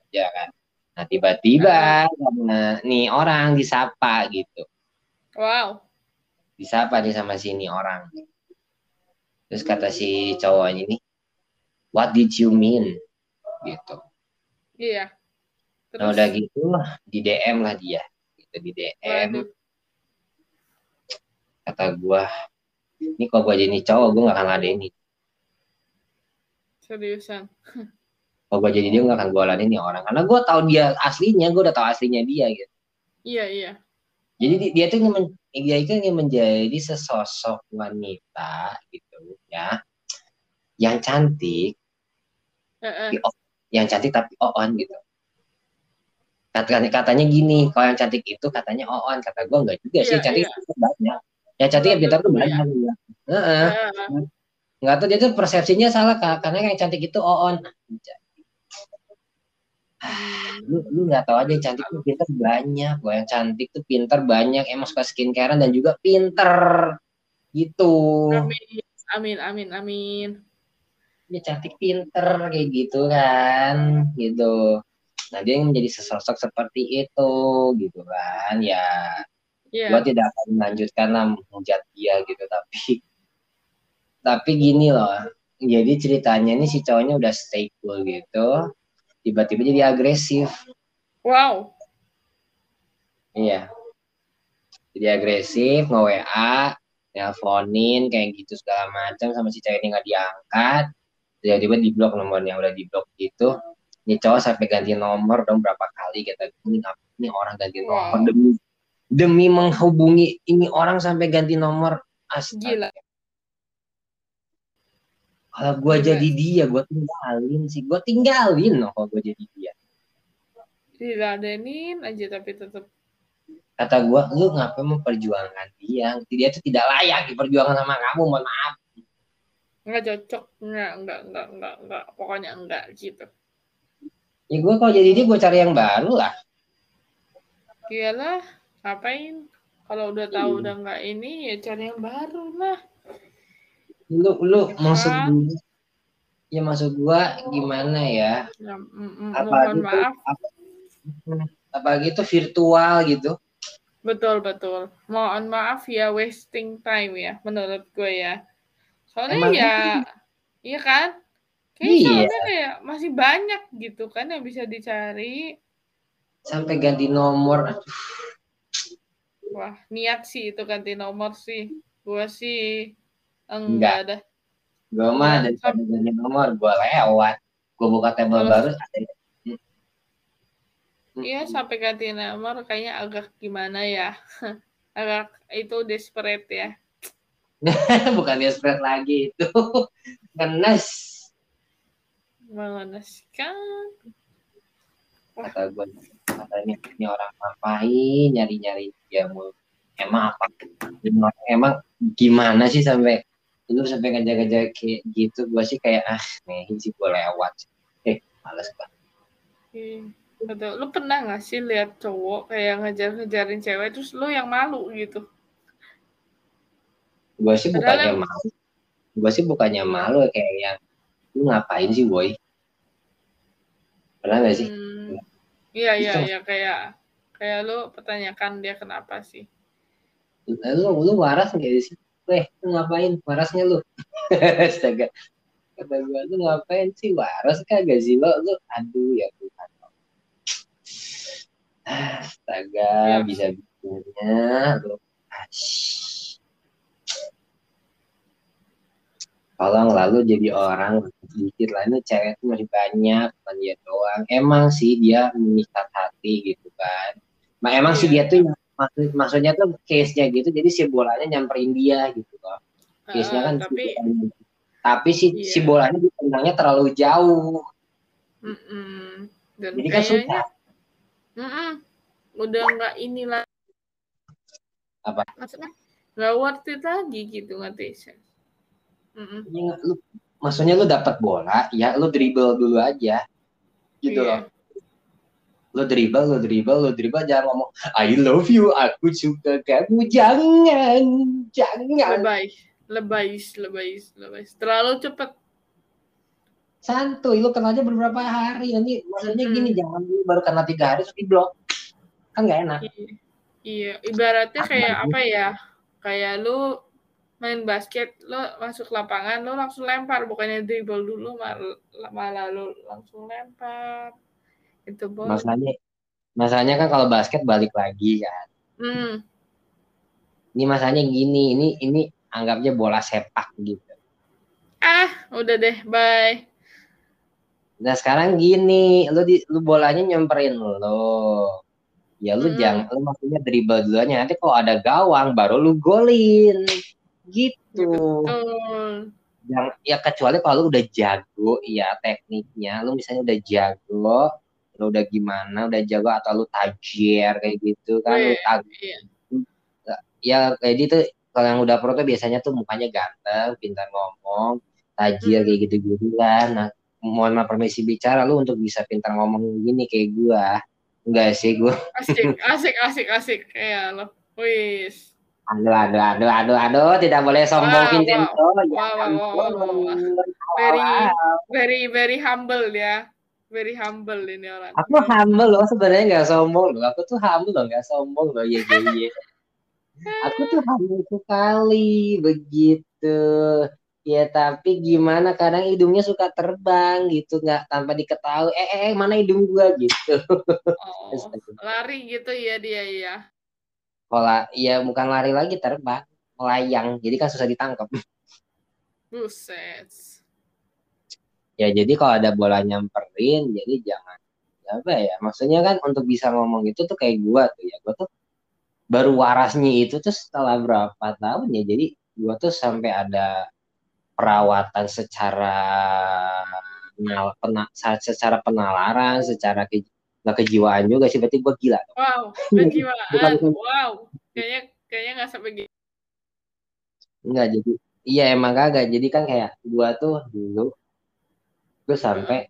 aja kan nah tiba-tiba karena nih orang disapa gitu Wow. disapa nih sama sini orang terus kata si cowoknya ini what did you mean gitu Iya. nah udah gitu di DM lah dia gitu di DM Waduh. kata gua ini kalau gua jadi cowok gua gak akan ladenin Seriusan. kalau gua jadi dia gak akan gua ladenin nih orang karena gua tahu dia aslinya gua udah tahu aslinya dia gitu Iya iya. jadi di- dia tuh ingin dia itu ingin menjadi sesosok wanita gitu ya yang cantik Heeh. yang cantik tapi on gitu katanya katanya gini kalau yang cantik itu katanya on kata gue enggak juga sih Iya, cantik iya. itu banyak yang cantik yang pintar tuh banyak ya. Heeh. Heeh. nggak tahu dia tuh persepsinya salah Kak. karena yang cantik itu on lu lu nggak tahu aja yang cantik tuh pintar banyak. Gue yang cantik tuh pintar banyak. Emang suka skincarean dan juga pinter. Gitu. Amin. Amin amin amin. dia cantik pinter kayak gitu kan. Gitu. Nah dia ingin menjadi sesosok seperti itu gitu kan. Ya Iya. gua tidak akan melanjutkan lah menghujat dia gitu. Tapi tapi gini loh. Jadi ceritanya ini si cowoknya udah stay cool gitu tiba-tiba jadi agresif. Wow. iya. Jadi agresif nge WA nelponin kayak gitu segala macam sama si cewek ini nggak diangkat. Tiba-tiba di blok nomornya udah di blok gitu. Ini cowok sampai ganti nomor dong berapa kali kita ini ini orang ganti nomor. Wow. demi demi menghubungi ini orang sampai ganti nomor. Astaga. Gila. Kalau gue Gila. jadi dia gue tinggalin sih gue tinggalin loh kalau gue jadi dia Diladenin aja tapi tetap kata gue lu ngapain memperjuangkan dia dia itu tidak layak diperjuangkan sama kamu mohon maaf nggak cocok. Nggak enggak enggak enggak enggak. Pokoknya enggak gitu. ya gue kalau jadi dia gue cari yang baru lah Iyalah. Ngapain? Kalau udah tahu Iya. udah nggak ini ya cari yang baru lah. Lu lu Ya maksud kan? gua ya maksud gua gimana ya Ya, mm, mm, apalagi maaf. apa, apalagi tuh virtual gitu Betul betul. Mohon maaf ya wasting time ya menurut gue ya. Soalnya Emang ya, iya kan? Kayak Iya. kayak masih banyak gitu kan yang bisa dicari. sampai ganti nomor Wah, niat sih itu ganti nomor sih. Gue sih Enggak. enggak ada. gua mah daripada ganti nomor gua lewat gua buka tabel baru Iya, sampai ganti nomor kayaknya agak gimana ya. agak itu desperate ya. bukan spread lagi itu ngenes Mengenaskan. kata gue katanya ini orang ngapain nyari nyari dia mulu emang apa emang gimana sih sampai lu sampai ngejar-ngejar kayak gitu gue sih kayak ah nih sih gue lewat. Eh males banget Iya, Betul. Lu pernah gak sih lihat cowok kayak ngejar-ngejarin cewek terus lu yang malu gitu? gue sih bukannya malu. Gue sih bukannya malu kayak yang lu ngapain sih boy? Pernah gak sih? Hmm, iya iya iya kayak kayak lu pertanyakan dia kenapa sih? lu lu waras nggak sih Weh, lu ngapain? Warasnya lu. Astaga. Kata gue, lu ngapain sih? Waras kagak sih lo? Lu, aduh ya Tuhan. Astaga, Ya. bisa bisanya lu. Tolong lalu jadi orang sedikit lah ini cewek tuh masih banyak bukan dia doang emang sih dia mengikat hati gitu kan nah, emang sih dia Iya. tuh maksud, maksudnya tuh case-nya gitu jadi si bolanya nyamperin dia gitu loh case-nya Ah, kan tapi tapi si Iya. si bolanya ditendangnya terlalu jauh dan jadi kan kayaknya susah mm-mm, udah nggak inilah Maksudnya? nggak worth it lagi gitu ngerti sih? Ya, lu, maksudnya lu dapat bola ya lu dribble dulu aja gitu Iya. loh lu dribble lu dribble lu dribble jangan ngomong I love you aku suka kamu jangan jangan Lebay, lebay, lebay, lebay. Terlalu cepet. santuy lu kenalnya beberapa hari nanti maksudnya gini jangan dulu baru kenal tiga hari terus di blok kan nggak enak Iya. Ibaratnya kayak apa ya? Kayak lu main basket, lu masuk lapangan, lu langsung lempar, bukannya dribble dulu, mal- malah lu langsung lempar. Itu boleh. masalahnya masalahnya kan kalau basket balik lagi kan Hmm, ini masalahnya gini ini ini anggapnya bola sepak gitu ah, udah deh, bye. Nah sekarang gini, lu di lu bolanya nyamperin lo. Ya lu Hmm. jangan lu maksudnya dribble dulunya nanti kalau ada gawang baru lu golin. Gitu. Betul. Yang ya kecuali kalau lu udah jago ya tekniknya, lu misalnya udah jago, lu udah gimana, udah jago atau lu tajir kayak gitu kan lu Wih, tag- iya. ya kayak gitu kalau yang udah pro tuh biasanya tuh mukanya ganteng, pintar ngomong, tajir Hmm. kayak gitu-gitu kan. Nah, mohon maaf permisi bicara lu untuk bisa pintar ngomong gini kayak gua. Enggak sih gua. Asik, asik, asik, asik. Kayak lo. Wis. Aduh, aduh, aduh, aduh, aduh, tidak boleh sombong Wow, Vincenzo. Ya wow, wow, wow, ampun. wow, wow. Very, very, very humble ya. Very humble ini orang. Aku humble loh sebenarnya nggak sombong loh. Aku tuh humble loh, nggak sombong loh. Iya, iya, iya. Aku tuh humble sekali begitu. Ya tapi gimana kadang hidungnya suka terbang gitu nggak tanpa diketahui. Eh, eh, eh, mana hidung gua gitu. Oh, lari gitu ya dia ya. Pola, ya bukan lari lagi terbang, melayang. Jadi kan susah ditangkap. Buset. Ya jadi kalau ada bola nyamperin, jadi jangan ya apa ya? Maksudnya kan untuk bisa ngomong itu tuh kayak gua tuh ya. Gua tuh baru warasnya itu tuh setelah berapa tahun ya. Jadi gua tuh sampai ada perawatan secara penal, pena- secara penalaran, secara ke, nggak kejiwaan juga sih. Berarti gua gila. Wow, kejiwaan. Bukan, bukan. Wow. Kayaknya kayaknya nggak sampai gitu. Enggak jadi iya emang kagak. Jadi kan kayak gua tuh dulu gue sampai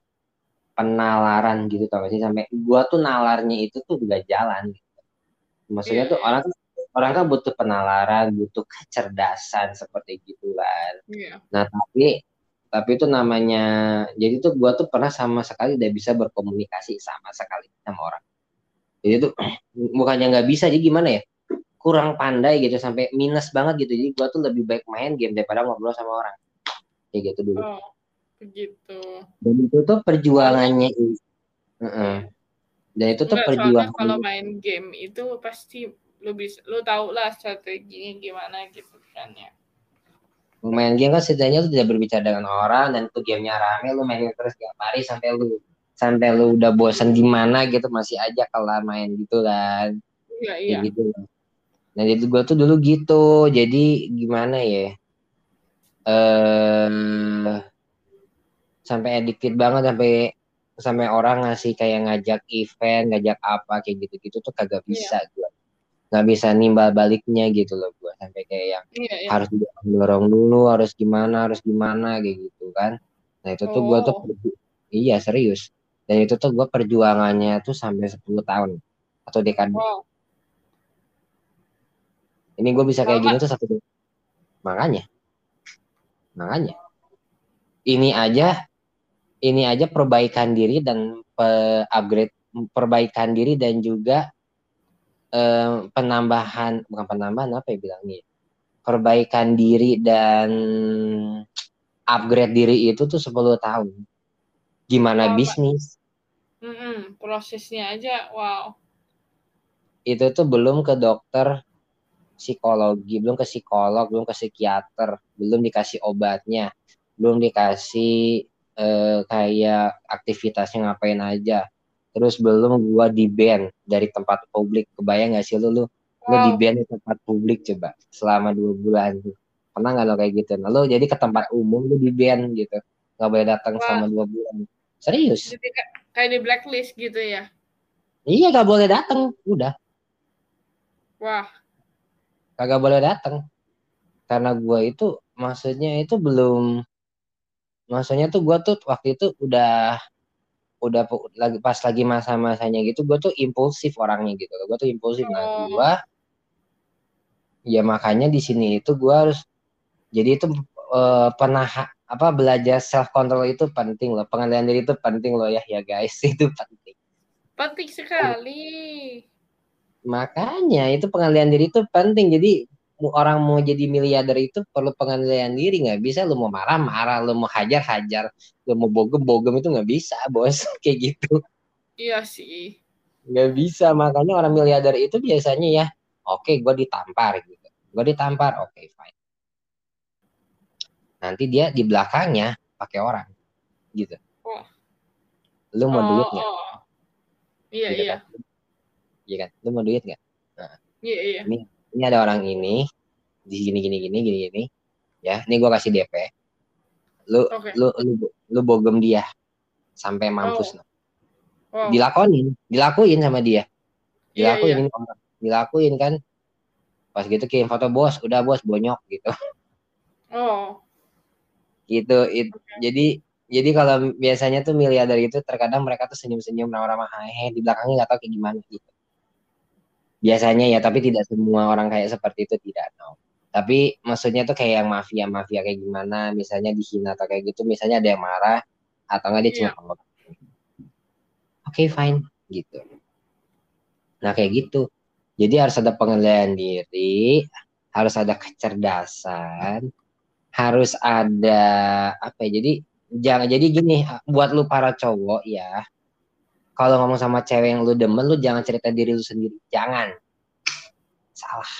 penalaran gitu tau gak sih sampai gua tuh nalarnya itu tuh juga jalan gitu. Maksudnya Iya, tuh iya. orang tuh orang kan butuh penalaran, butuh kecerdasan seperti gitu kan. Iya. Nah, tapi tapi itu namanya jadi tuh gua tuh pernah sama sekali tidak bisa berkomunikasi sama sekali sama orang. Jadi tuh bukannya nggak bisa, jadi gimana ya? Kurang pandai gitu sampai minus banget gitu. Jadi gua tuh lebih baik main game daripada ngobrol sama orang. Kayak gitu dulu. Oh, begitu. Dan itu tuh perjuangannya Heeh. Dan itu tuh Enggak, perjuangan kalau main game itu pasti lu bisa lu tahu lah strateginya gimana gitu kan ya. main game kan setidaknya lu tidak berbicara dengan orang dan itu gamenya rame lu mainin terus tiap hari sampai lu sampai lu udah bosan di mana gitu masih aja kelar main gitu kan Iya, Kayak iya. gitu nah jadi gue tuh dulu gitu jadi gimana ya eh sampai addicted banget sampai sampai orang ngasih kayak ngajak event ngajak apa kayak gitu-gitu tuh kagak bisa gue nggak bisa nimbal baliknya gitu loh gue sampai kayak yang Iya, iya. harus dorong dulu harus gimana harus gimana kayak gitu kan. Nah itu tuh gue tuh Oh. iya serius. Dan itu tuh gue perjuangannya tuh sampai 10 tahun atau dekade. Wow. ini gue bisa kayak gini tuh satu makanya makanya. Ini aja ini aja perbaikan diri dan pe- upgrade perbaikan diri dan juga eh, penambahan bukan penambahan apa ya bilangnya ya? perbaikan diri dan upgrade diri itu tuh 10 tahun gimana Lama. bisnis Mm-mm, prosesnya aja wow. itu tuh belum ke dokter psikologi, belum ke psikolog, belum ke psikiater, belum dikasih obatnya, belum dikasih eh, kayak aktivitasnya ngapain aja. Terus belum gua di ban dari tempat publik. Kebayang gak sih lu lu, lu di Wow. ban di tempat publik coba selama dua bulan tuh. Pernah nggak lo kayak gitu? Nah, lu jadi ke tempat umum lu di ban gitu, nggak boleh datang Wah. selama dua bulan. Serius? Jadi kayak- di blacklist gitu ya. Iya nggak boleh datang, udah. Wah, kagak boleh datang karena gua itu maksudnya itu belum maksudnya tuh gua tuh waktu itu udah udah lagi pas lagi masa-masanya gitu gua tuh impulsif orangnya gitu gua tuh impulsif nah Oh. gua ya makanya di sini itu gua harus jadi itu eh, pernah apa belajar self control itu penting loh pengendalian diri itu penting loh ya ya guys itu penting penting sekali. Makanya itu pengendalian diri itu penting. Jadi orang mau jadi miliarder itu perlu pengendalian diri. Nggak bisa lu mau marah-marah, lu mau hajar-hajar, lu mau bogem-bogem itu nggak bisa, bos. Kayak gitu. Iya sih. Nggak bisa. Makanya orang miliarder itu biasanya ya, oke gue ditampar gitu. Gue ditampar, oke fine. Nanti dia di belakangnya pakai orang, gitu. Wah. Lu mau oh, duit nggak? oh. Iya, Gitu iya. kan? Iya kan? Lu mau duit nggak? Iya, iya. ini ada orang ini di gini gini gini gini gini. Ya ini gua kasih DP lu Oke. lu lu lu bogem dia. Sampai mampus Oh. Wow. dilakonin. Dilakuin sama dia. Iya, dilakuin iya. ini orang dilakuin kan. Pas gitu kirim foto bos udah bos bonyok gitu. Oh, gitu. It- jadi jadi kalau biasanya tuh miliarder itu terkadang mereka tuh senyum-senyum ramah-ramah hehe di belakangnya nggak tahu kayak gimana gitu biasanya ya tapi tidak semua orang kayak seperti itu tidak no. Tapi maksudnya tuh kayak yang mafia mafia kayak gimana misalnya dihina atau kayak gitu misalnya ada yang marah atau nggak dia cuma Iya. oke fine gitu. Nah kayak gitu. Jadi harus ada pengendalian diri harus ada kecerdasan harus ada apa ya jadi jangan jadi gini buat lu para cowok ya kalau ngomong sama cewek yang lu demen lu jangan cerita diri lu sendiri. Jangan. Salah.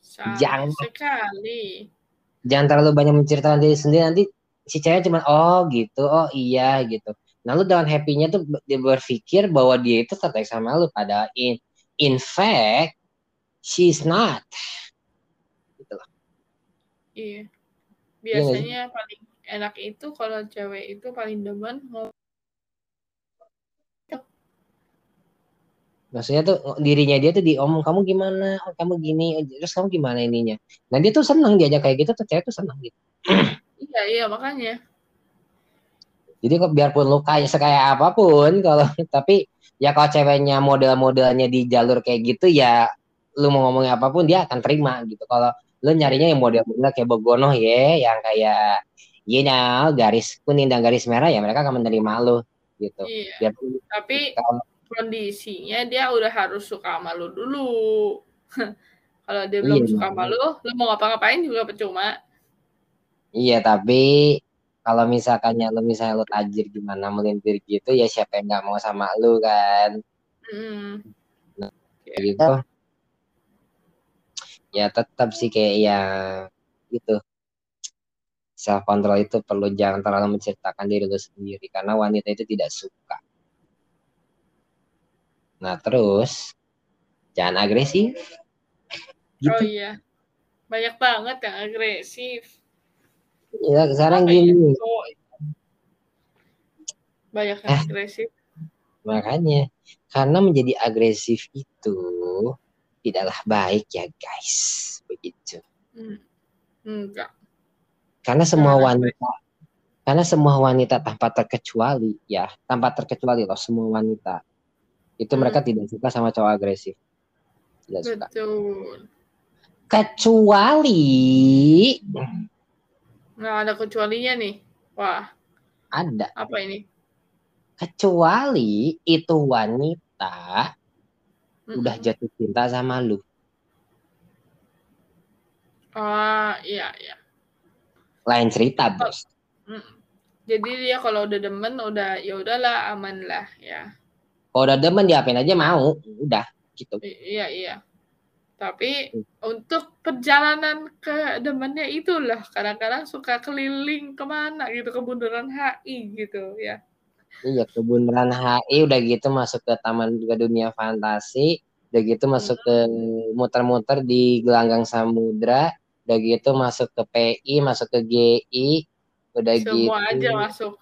Salah Jangan. sekali. jangan terlalu banyak menceritakan diri sendiri. Nanti si cewek cuma oh gitu. Oh iya gitu. Nah lu dengan happy-nya tuh dia berpikir bahwa dia itu tertarik sama lu. Pada in in fact she's not. Gitu loh. Iya. Iya? Biasanya paling enak itu kalau cewek itu paling demen maksudnya tuh dirinya dia tuh diomong kamu gimana? Oh, kamu gini. Terus kamu gimana ininya? Nah dia tuh senang diajak kayak gitu tuh cewek tuh senang gitu. Iya, iya makanya. Jadi kok biarpun lu kayak sekaya apa pun kalau tapi ya kalau ceweknya model-modelnya di jalur kayak gitu ya lu mau ngomongin apa pun dia akan terima gitu. Kalau lu nyarinya yang model-model kayak Bogono ya yang kayak you know garis kuning dan garis merah ya mereka akan menerima lu gitu. Iya. Biarpun Tapi kalau kondisinya dia udah harus suka sama lu dulu. Kalau dia Iya, belum suka iya. sama lu, lu mau ngapa-ngapain juga percuma. iya tapi kalau misalkannya lu misalnya lu tajir gimana melintir gitu ya siapa yang nggak mau sama lu kan Mm. gitu ya tetap sih kayak ya gitu self control itu perlu jangan terlalu menceritakan diri lu sendiri karena wanita itu tidak suka nah terus jangan agresif Oh gitu iya. Banyak banget yang agresif. ya sekarang gini Banyak yang Eh. agresif. makanya karena menjadi agresif itu tidaklah baik ya guys begitu Hmm. Enggak. karena semua Nah, wanita karena semua wanita tanpa terkecuali ya tanpa terkecuali loh semua wanita itu Hmm. mereka tidak suka sama cowok agresif tidak suka Betul. kecuali Nah, ada kecualinya nih. Wah, ada apa ini? kecuali itu wanita Mm-mm. udah jatuh cinta sama lu Ah, iya, iya. lain cerita bos Mm. Jadi dia kalau udah demen udah ya udahlah aman lah ya. Kalau udah demen diapain aja mau udah gitu I- iya iya. Tapi untuk perjalanan ke demennya itulah kadang-kadang suka keliling ke mana gitu ke bundaran HI gitu ya. Iya, ke Bundaran HI udah gitu masuk ke taman ke dunia fantasi, udah gitu masuk ke muter-muter di gelanggang samudra, udah gitu masuk ke PI, masuk ke GI, udah gitu Semua aja masuk.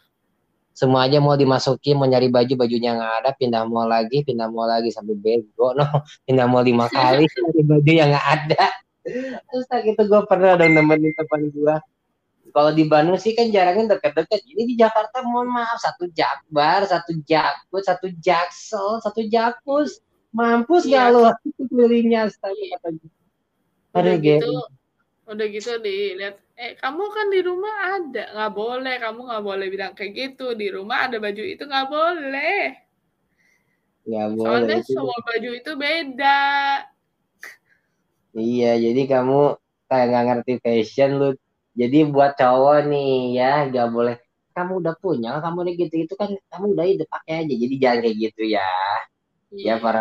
Semua aja mau dimasukin, mau nyari baju bajunya nggak ada, pindah mall lagi, pindah mall lagi sampai bego, no, pindah mall lima kali nyari baju yang nggak ada. Terus tak gitu gue pernah dong nemenin teman gue. Kalau di Bandung sih kan jarangnya deket-deket. Ini di Jakarta mohon maaf satu jakbar, satu jakut, satu jaksel, satu jakus. Mampus Iya. gak lo kelilingnya astaga kata gue. Udah Aduh, gitu, udah gitu dilihat, eh kamu kan di rumah ada, nggak boleh, kamu nggak boleh bilang kayak gitu. Di rumah ada baju itu nggak boleh. Nggak boleh. Soalnya itu. semua baju itu beda. Iya, jadi kamu kayak nggak ngerti fashion lu. Jadi buat cowok nih ya, nggak boleh. Kamu udah punya, kamu udah gitu itu kan, kamu udah itu pakai aja. Jadi jangan kayak gitu ya. Ya Iya. para.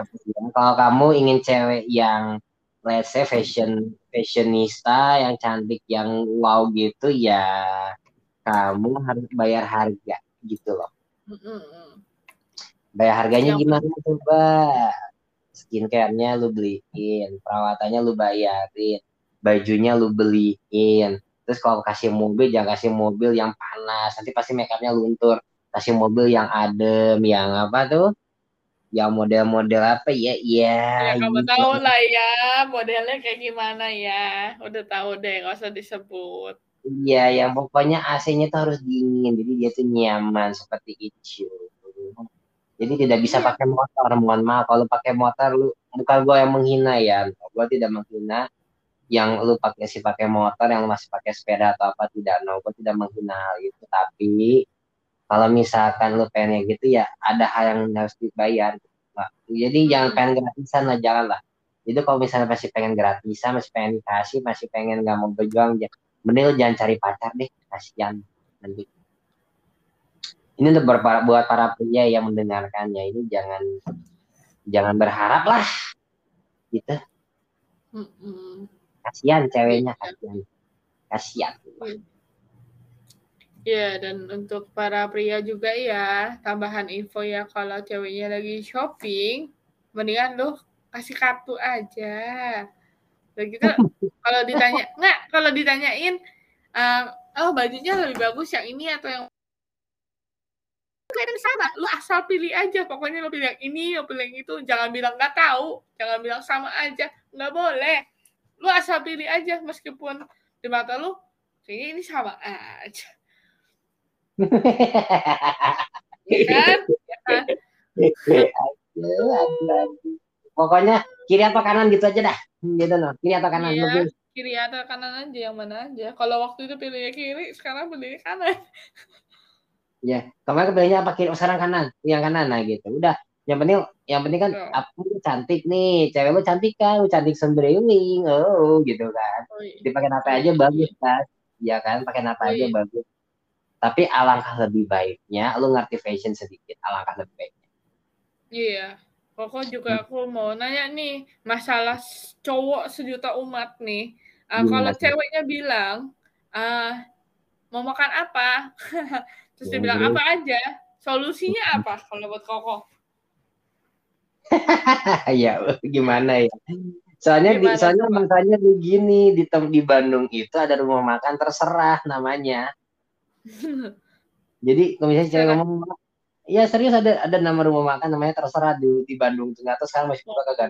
Kalau kamu ingin cewek yang let's say fashion fashionista, yang cantik, yang wow gitu ya, kamu harus bayar harga gitu loh. Bayar harganya Yang- gimana coba? Skincare-nya lu beliin, perawatannya lu bayarin, bajunya lu beliin. Terus kalau kasih mobil jangan kasih mobil yang panas, nanti pasti make up-nya luntur. Kasih mobil yang adem, yang apa tuh? Yang model-model apa ya? Ya, Ya kamu gitu. tahu lah ya modelnya kayak gimana ya. Udah tahu deh, nggak usah disebut. Iya, yang pokoknya AC-nya tuh harus dingin, jadi dia tuh nyaman seperti itu. Jadi tidak bisa Iya. pakai motor, mohon maaf. Kalau pakai motor, lu bukan gue yang menghina ya, gue tidak menghina yang lu pakai si pakai motor, yang lu masih pakai sepeda atau apa tidak, no, gue tidak menghina hal itu. Tapi kalau misalkan lu pengen gitu ya, ada hal yang harus dibayar. Nah, jadi jangan Hmm. pengen gratisan lah, jangan lah. Itu kalau misalnya masih pengen gratisan, masih pengen dikasih, masih pengen nggak mau berjuang, ya mending lu jangan cari pacar deh kasihan nanti ini untuk ber- buat para pria yang mendengarkannya ini jangan jangan berharap lah gitu Mm-mm. kasihan ceweknya kasihan kasihan Ya, dan untuk para pria juga ya, tambahan info ya kalau ceweknya lagi shopping, mendingan lu kasih kartu aja. Udah gitu, kalau ditanya, nggak, kalau ditanyain, eh, oh bajunya lebih bagus yang ini atau yang kadang sama, lu asal pilih aja, pokoknya lu pilih yang ini, lu pilih yang itu, jangan bilang nggak tahu, jangan bilang sama aja, nggak boleh. Lu asal pilih aja, meskipun di mata lu, kayaknya ini sama aja. Kan? Ya kan? Pokoknya kiri atau kanan gitu aja dah gitu no kiri atau kanan Iya. lebih kiri atau kanan aja yang mana aja. Kalau waktu itu pilihnya kiri, sekarang pilihnya kanan. ya kemarin kepilihnya apa kiri oh, sekarang kanan yang kanan nah gitu udah yang penting yang penting kan Betul. aku cantik nih cewek lu cantik kan lu cantik sembriwing oh gitu kan Oh, iya. dipakai apa aja bagus kan ya kan pakai apa Oh, aja iya. bagus tapi alangkah lebih baiknya lu ngerti fashion sedikit alangkah lebih baiknya Iya. Koko juga aku mau nanya nih, masalah cowok sejuta umat nih. Gimana kalau ceweknya bilang, ah, mau makan apa? Terus dia bilang apa aja? Solusinya apa kalau buat Koko? ya gimana ya soalnya di, Gimana soalnya coba? makanya begini di di Bandung itu ada rumah makan terserah namanya jadi kalau misalnya cewek Terserah. ngomong ya serius ada ada nama rumah makan namanya terserah di di Bandung tahu sekarang masih buka kagak.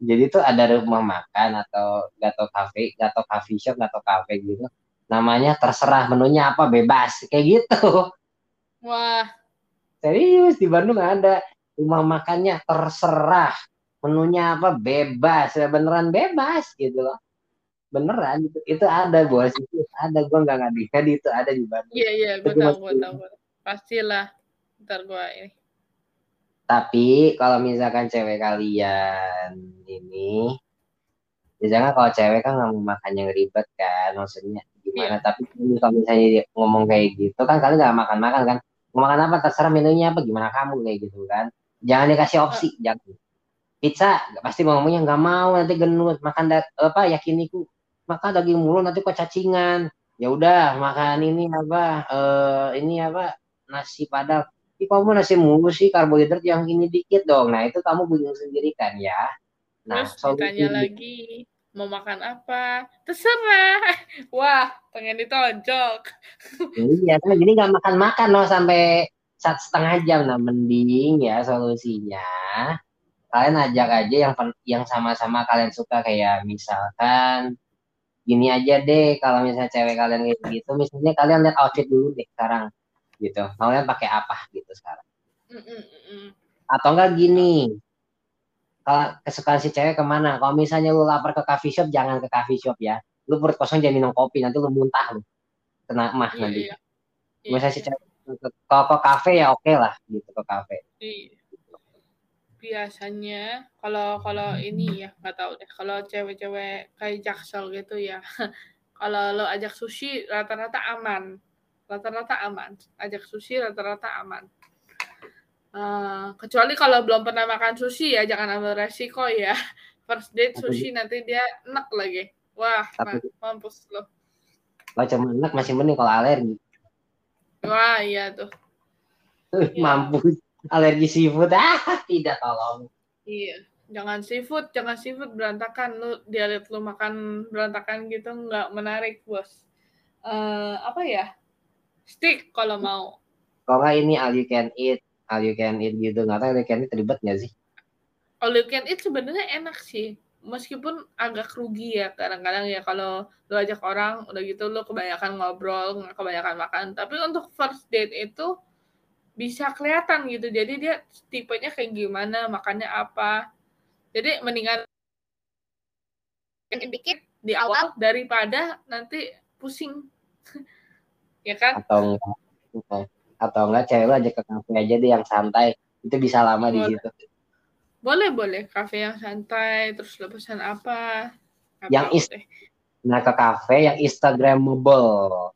Jadi tuh ada rumah makan atau gato cafe gato coffee shop gato cafe gitu. Namanya terserah menunya apa bebas kayak gitu. Wah, serius di Bandung ada rumah makannya terserah menunya apa bebas ya beneran bebas gitu loh beneran itu itu ada bos itu ada gua nggak ngadi itu ada di Bandung iya iya, gue tahu, gue tahu. Pastilah. Ntar gue ini. Tapi kalau misalkan cewek kalian ini, ya jangan kalau cewek kan nggak mau makan yang ribet kan, maksudnya gimana. Tapi kalau misalnya ngomong kayak gitu kan kalian nggak makan-makan kan, mau makan apa terserah menunya apa gimana kamu kayak gitu kan. Jangan dikasih opsi, jangan. Pizza pasti mau ngomongnya nggak mau nanti genut makan da- apa yakiniku makan daging mulu nanti kok cacingan. Ya udah makan ini apa eh ini apa nasi padang Ih, kamu nasi mulu sih karbohidrat yang ini dikit dong. Nah, itu kamu bingung sendiri kan ya. Nah, Terus ditanya solusi- lagi, mau makan apa? Terserah. Wah, pengen ditonjok. Iya, kan jadi nggak makan-makan loh sampai satu setengah jam. Nah, mending ya solusinya kalian ajak aja yang yang sama-sama kalian suka kayak misalkan gini aja deh kalau misalnya cewek kalian kayak gitu misalnya kalian lihat outfit dulu deh sekarang gitu. Kalian pakai apa gitu sekarang. Atau enggak gini kalau kesukaan si cewek ke mana? Kalau misalnya lu lapar ke coffee shop jangan ke coffee shop ya. Lu perut kosong jangan minum kopi nanti lu muntah lu. Kena mah Iya, nanti. iya. misalnya si Iya, cewek ke- kalau ke kafe ya oke lah gitu ke kafe iya. Biasanya kalau kalau ini ya nggak tahu deh. Kalau cewek-cewek kayak jaksel gitu ya. kalau lo ajak sushi rata-rata aman. Rata-rata aman. Ajak sushi rata-rata aman. Eh, kecuali kalau belum pernah makan sushi ya jangan ambil resiko ya. First date Tapi- sushi nanti dia enak lagi. Wah, Tapi- ma- mampus lo. kalau cuma enak masih mending kalau alergi Wah, iya tuh. Mampus alergi seafood ah tidak tolong Iya, jangan seafood, jangan seafood berantakan. Lu dia lihat lu makan berantakan gitu nggak menarik, bos. Eh apa ya? Steak kalau mau. kalau ini all you can eat all you can eat gitu nggak tahu all you can eat ribet nggak sih All you can eat sebenarnya enak sih. Meskipun agak rugi ya kadang-kadang ya kalau lu ajak orang udah gitu lu kebanyakan ngobrol, kebanyakan makan. Tapi untuk first date itu bisa kelihatan gitu. Jadi dia tipenya kayak gimana, makannya apa. Jadi mendingan Yang dikit di awal daripada nanti pusing. ya kan? atau enggak atau enggak cewek lu aja ke kafe aja deh yang santai itu bisa lama di Boleh. situ Boleh, boleh. Kafe yang santai, terus lo pesan apa? Yang is- deh. nah ke kafe yang instagramable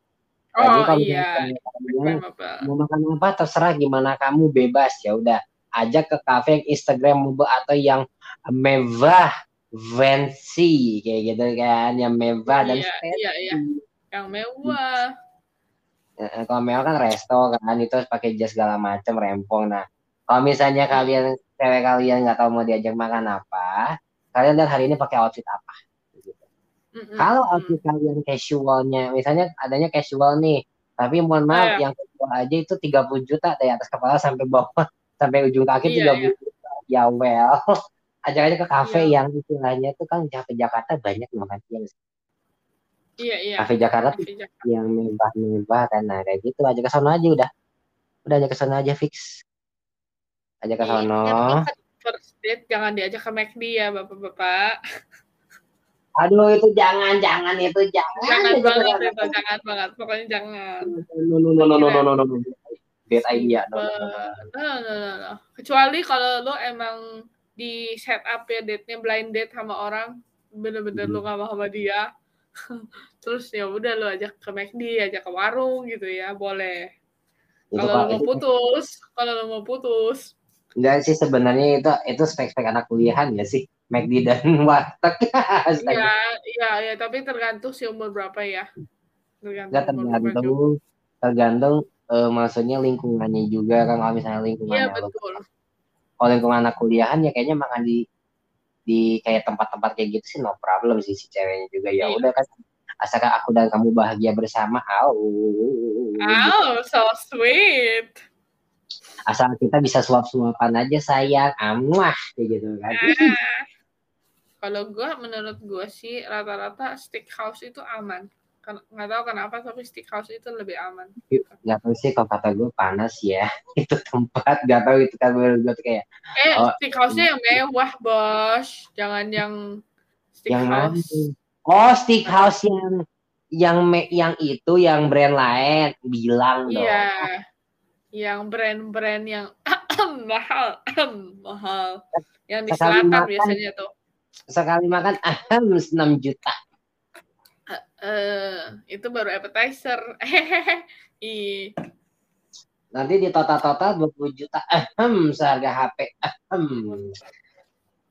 Oh kalau iya, misalnya kalian Instagramable. mau makan apa terserah gimana kamu bebas ya udah ajak ke kafe yang instagramable atau yang mewah fancy kayak gitu kan yang mewah dan Iya, iya, iya. Yang mewah. Kalau mewah kan resto kan itu harus pakai jas segala macam rempong nah kalau misalnya kalian cewek kalian nggak tahu mau diajak makan apa kalian lihat hari ini pakai outfit apa kalau outfit kalian casualnya misalnya adanya casual nih tapi mohon maaf Iya. yang casual aja itu 30 juta dari atas kepala sampai bawah sampai ujung kaki Iya, 30 juta ya well ajak aja ke kafe Iya. yang istilahnya itu kan kafe Jakarta banyak loh kan yang Iya, iya. kafe Jakarta Jakarta. yang mewah-mewah kan nah kayak gitu aja ke sono aja udah udah aja ke sono aja fix aja ke Iya, yang penting first date jangan diajak ke McD ya bapak-bapak. Aduh itu jangan jangan itu jangan. Jangan banget jangan. itu, jangan banget. Pokoknya jangan. No no no no no no no no. Bad idea. No, no, no, no. No, no, no, no. Kecuali kalau lo emang di set up ya date-nya blind date sama orang, bener-bener Hmm. lo gak mau sama dia. Terus ya udah lo ajak ke McD, ajak ke warung gitu ya, boleh. Kalau Pak, mau putus, kalau lo mau putus, Enggak sih sebenarnya itu itu spek-spek anak kuliahan ya sih. McD dan warteg. Astaga. ya, ya, tapi tergantung si umur berapa ya. Tergantung Enggak umur berapa juga. tergantung tergantung eh, maksudnya lingkungannya juga kan kalau misalnya Iya lingkungannya lo betul. kalau lingkungan anak kuliahan ya kayaknya makan di di kayak tempat-tempat kayak gitu sih no problem sih si ceweknya juga ya Iya. udah kan asalkan aku dan kamu bahagia bersama au Oh, so sweet. asal kita bisa suap-suapan aja sayang amuah kayak gitu kan Ah. Kalau gue, menurut gue sih rata-rata steakhouse itu aman. Ken- Nggak tahu kenapa, tapi steakhouse itu lebih aman. nggak tahu sih kalau kata gue panas ya itu tempat nggak tahu itu kan menurut gue kayak Eh, Oh. steakhouse-nya yang mewah, bos. Jangan yang yang mana steakhouse. oh steakhouse yang yang me- yang itu yang brand lain bilang dong Iya. Yang brand-brand yang mahal. mahal. Yang di selatan biasanya tuh. Sekali makan ahem 6 juta. Eh, itu baru appetizer. Ih, nanti di total-total 20 juta ahem seharga HP ahem.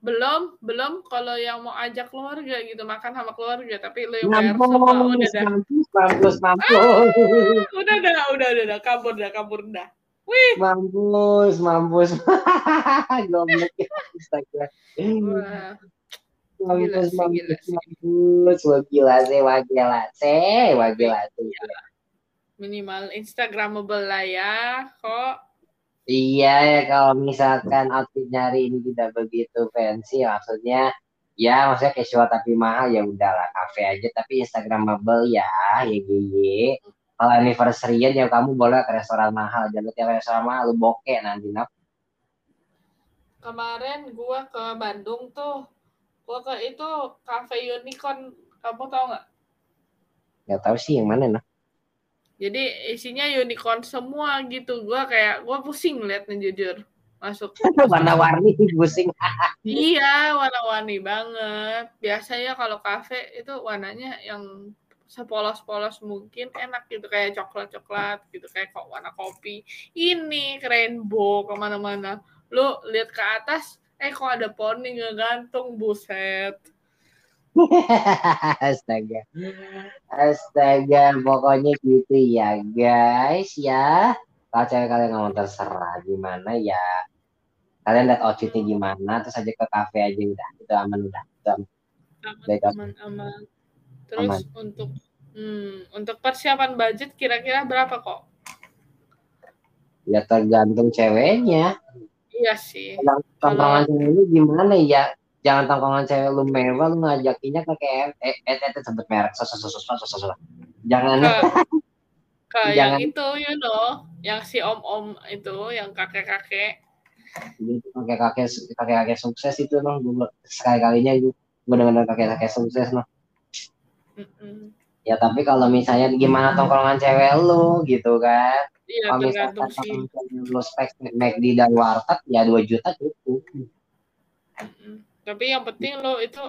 Belum belum. Kalau yang mau ajak keluarga gitu makan sama keluarga tapi lo yang bayar semua udah mampus dah mampus mampus mampus udah dah udah udah dah. Kabur dah kabur dah. Mampus mampus. Goblok. Ya astaga Wah, Mampus gila wah gila sih. wah gila sih wah gila sih minimal instagramable lah ya kok. Iya ya kalau misalkan outfitnya hari ini tidak begitu fancy maksudnya ya maksudnya casual tapi mahal ya udahlah kafe aja. Tapi instagramable ya ya GY kalau anniversary ya kamu boleh ke restoran mahal. Jangan tiap restoran mahal lu bokeh nanti nak kemarin gua ke Bandung tuh gua ke itu cafe unicorn kamu tau nggak? Nggak tahu sih yang mana nah jadi isinya unicorn semua gitu. Gua kayak gua pusing liatnya jujur. Masuk. Warna-warni pusing. Iya, warna-warni banget. Biasanya kalau kafe itu warnanya yang sepolos-polos mungkin enak gitu. Kayak coklat-coklat gitu. Kayak kok warna kopi. Ini rainbow ke mana-mana. Lu lihat ke atas, eh kok ada poni ngegantung buset. astaga astaga pokoknya gitu ya guys ya kalau cewek kalian ngomong terserah gimana ya kalian lihat outfitnya gimana terus aja ke kafe aja udah itu aman udah itu aman. Aman, aman. Terus Aman. untuk hmm, untuk persiapan budget kira-kira berapa kok? ya tergantung ceweknya Iya sih. tongkongan cewek lu gimana ya jangan tongkongan cewek lu mewah lu ngajakinnya ke KF eh eh, eh, sebut merek sos sos sos sos sos jangan Ke, ke yang Jangan. itu, you know, yang si om-om itu, yang kakek-kakek. Jadi kakek kakek kakek kakek sukses itu noh gue sekali kalinya gue gue dengar kakek kakek sukses noh Mm-mm. ya tapi kalau misalnya gimana tongkrongan cewek lu gitu kan Iya, kalau misalkan sih. lu spek McD dan warteg ya 2 juta cukup. Tapi yang penting lo itu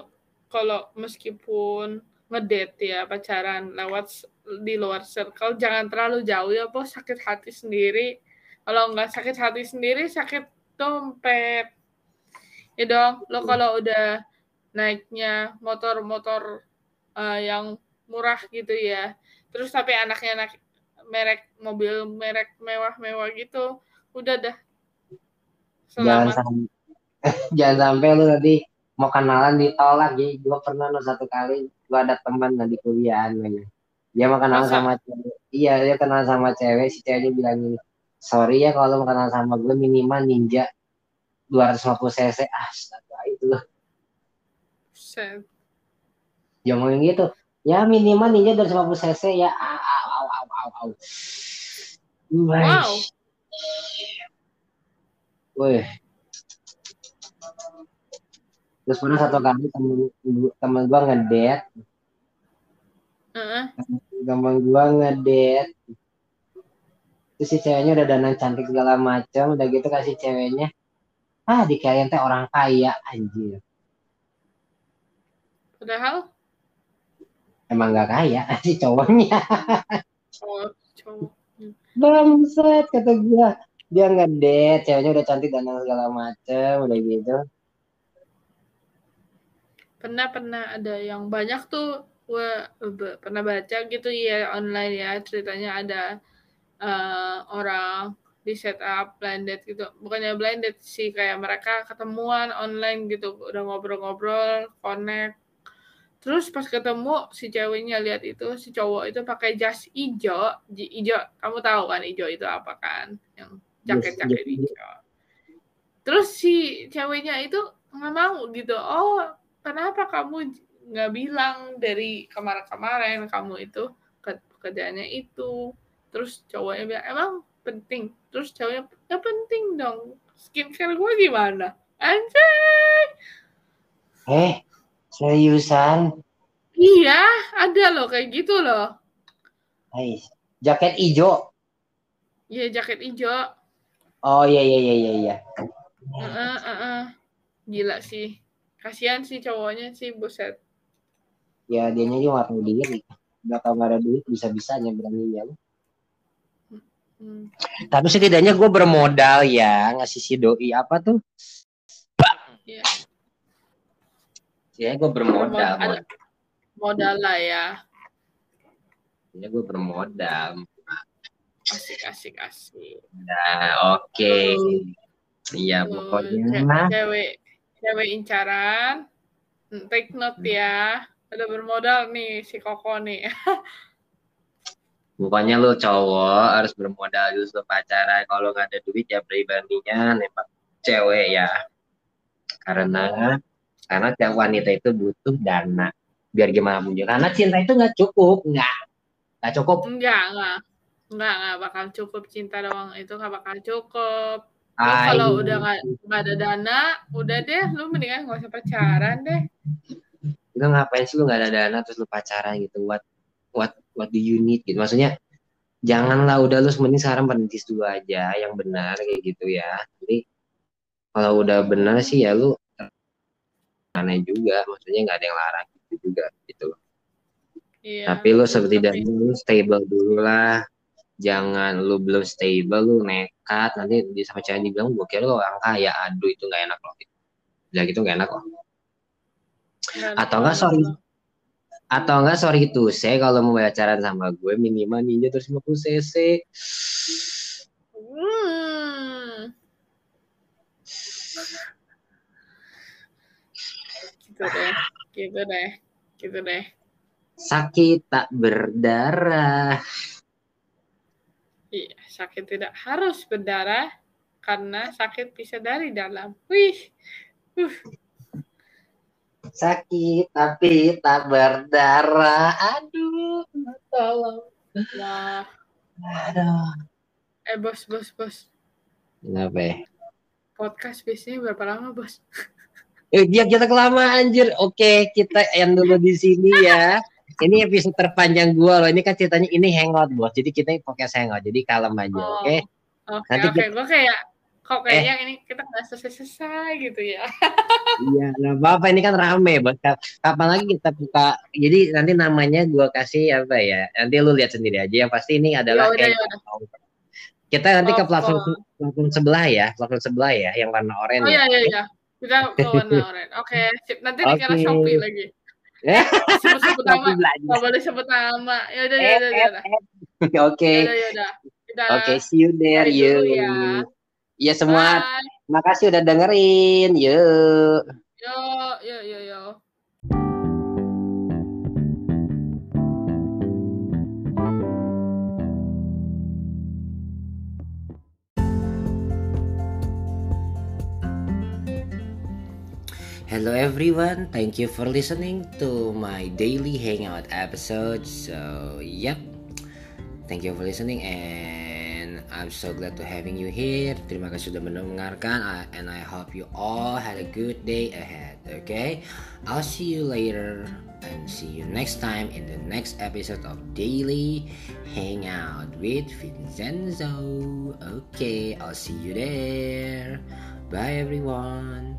kalau meskipun ngedate ya pacaran lewat di luar circle jangan terlalu jauh ya bos. Sakit hati sendiri. Kalau nggak sakit hati sendiri sakit dompet. Ya dong lo kalau udah naiknya motor-motor eh, yang murah gitu ya. Terus tapi anaknya anak merek mobil merek mewah-mewah gitu udah dah jangan sampai jangan sampai lu tadi mau kenalan ditolak jadi gue pernah no satu kali gue ada teman di kuliahan namanya. dia mau kenalan Masa? sama cewek iya dia kenal sama cewek si ceweknya bilang gini sorry ya kalau mau kenalan sama gue minimal ninja 250 cc astaga itu Set. dia ngomong gitu ya minimal ninja 250 cc ya au au Wow. Wih, terus pernah satu kali temen temen gue ngedate Heeh. temen gue ngedate terus si ceweknya udah dandan cantik segala macam udah gitu kasih ceweknya. Ah dikirain teh orang kaya anjir. Padahal? Emang gak kaya si cowoknya cowok cowok. bangsat kata gue dia ngedate ceweknya udah cantik dandan segala macam udah gitu. Pernah pernah ada yang banyak tuh gua be- pernah baca gitu ya online ya ceritanya ada eh, orang di setup blind date gitu. Bukannya blind date sih kayak mereka ketemuan online gitu udah ngobrol-ngobrol connect terus pas ketemu si ceweknya lihat itu si cowok itu pakai jas hijau Ji- hijau kamu tahu kan hijau itu apa kan? Yang jaket jaket Jas hijau. hijau terus si ceweknya itu nggak mau gitu. Oh kenapa kamu nggak bilang dari kemarin-kemarin kamu itu ke- kerjanya itu? Terus cowoknya bilang emang penting. Terus cowoknya ya penting dong. Skincare gue gimana? Anjay! Eh seriusan? Iya ada loh kayak gitu loh. Hai, jaket hijau Iya jaket hijau oh iya iya iya iya iya. Heeh. gila sih. Kasihan sih cowoknya sih buset. Ya dianya juga nggak diri nggak tahu nggak ada duit bisa bisanya beraninya Hmm. tapi setidaknya gue bermodal ya ngasih si doi apa tuh Iya. Ya gue bermodal. Ada modal lah ya. Ya gue bermodal. Asik asik asik. Nah oke. Iya Tuh, pokoknya. ce- cewek cewek incaran. Hmm, take note ya. Udah bermodal nih si koko nih. Pokoknya lo cowok harus bermodal dulu sebelum pacaran. Kalau nggak ada duit ya beribadinya nembak cewek ya. Karena karena tiap wanita itu butuh dana biar gimana pun juga. Karena cinta itu nggak cukup nggak nggak cukup. Enggak enggak enggak enggak bakal cukup cinta doang. Itu nggak bakal cukup. Kalau udah nggak nggak ada dana udah deh. Lu mendingan nggak usah pacaran deh. Lu ngapain sih lu nggak ada dana terus lu pacaran gitu? What what what do you need gitu? Maksudnya janganlah udah lu mending sekarang berhenti dulu aja. Yang benar kayak gitu ya. Jadi kalau udah benar sih ya lu aneh juga maksudnya nggak ada yang larang gitu juga gitu. Loh iya tapi lu setidaknya lu stable dulu lah. Jangan lu belum stable lu nekat nanti di sama cewek dibilang gue kira lu orang kaya aduh itu nggak enak loh. Udah gitu nggak enak loh. Atau enggak sorry. atau enggak sorry itu saya kalau mau pacaran sama gue minimal ninja terus 50 cc Hmm. Gitu deh, gitu deh, gitu deh. sakit tak berdarah Iya, sakit tidak harus berdarah karena sakit bisa dari dalam. Wih, sakit tapi tak berdarah aduh tolong wah. aduh Eh bos, bos, bos. kenapa Podcast biasanya berapa lama bos? Eh, dia kita kelamaan anjir. Oke, kita end dulu di sini ya. Ini episode terpanjang gua loh. Ini kan ceritanya ini hangout, Bos. Jadi kita podcast hangout. Jadi kalem aja, Oh. oke? Oke, Nanti oke. Gue kayak, kok kayaknya ini kita nggak selesai-selesai gitu ya. Iya, nggak apa-apa ini kan rame, Bos. Ka- Kapan lagi kita buka? Jadi nanti namanya gua kasih apa ya? Nanti lu lihat sendiri aja. Yang pasti ini adalah Ya udah, ya hangout. Kita nanti ke Oh, platform oh. platform sebelah ya, platform sebelah ya, yang warna oranye. Oh iya, iya, iya. Kita warna oranye. Oke, sip. Nanti dikira Oke. Shopee lagi. Eh, Sebut-sebut nama. Nanti belajar. Nggak boleh sebut nama. Ya udah, ya udah, ya udah. Oke, Ya udah, ya oke, see you there, you. ya. Ya semua Bye. Makasih udah dengerin. Yuk. Yo, yo, yo, yo. Hello everyone, thank you for listening to my daily hangout episode. So, yep. Thank you for listening and I'm so glad to having you here. Terima kasih sudah mendengarkan uh, and I hope you all had a good day ahead. Okay, I'll see you later and see you next time in the next episode of Daily Hangout with Vincenzo. Okay, I'll see you there. Bye everyone.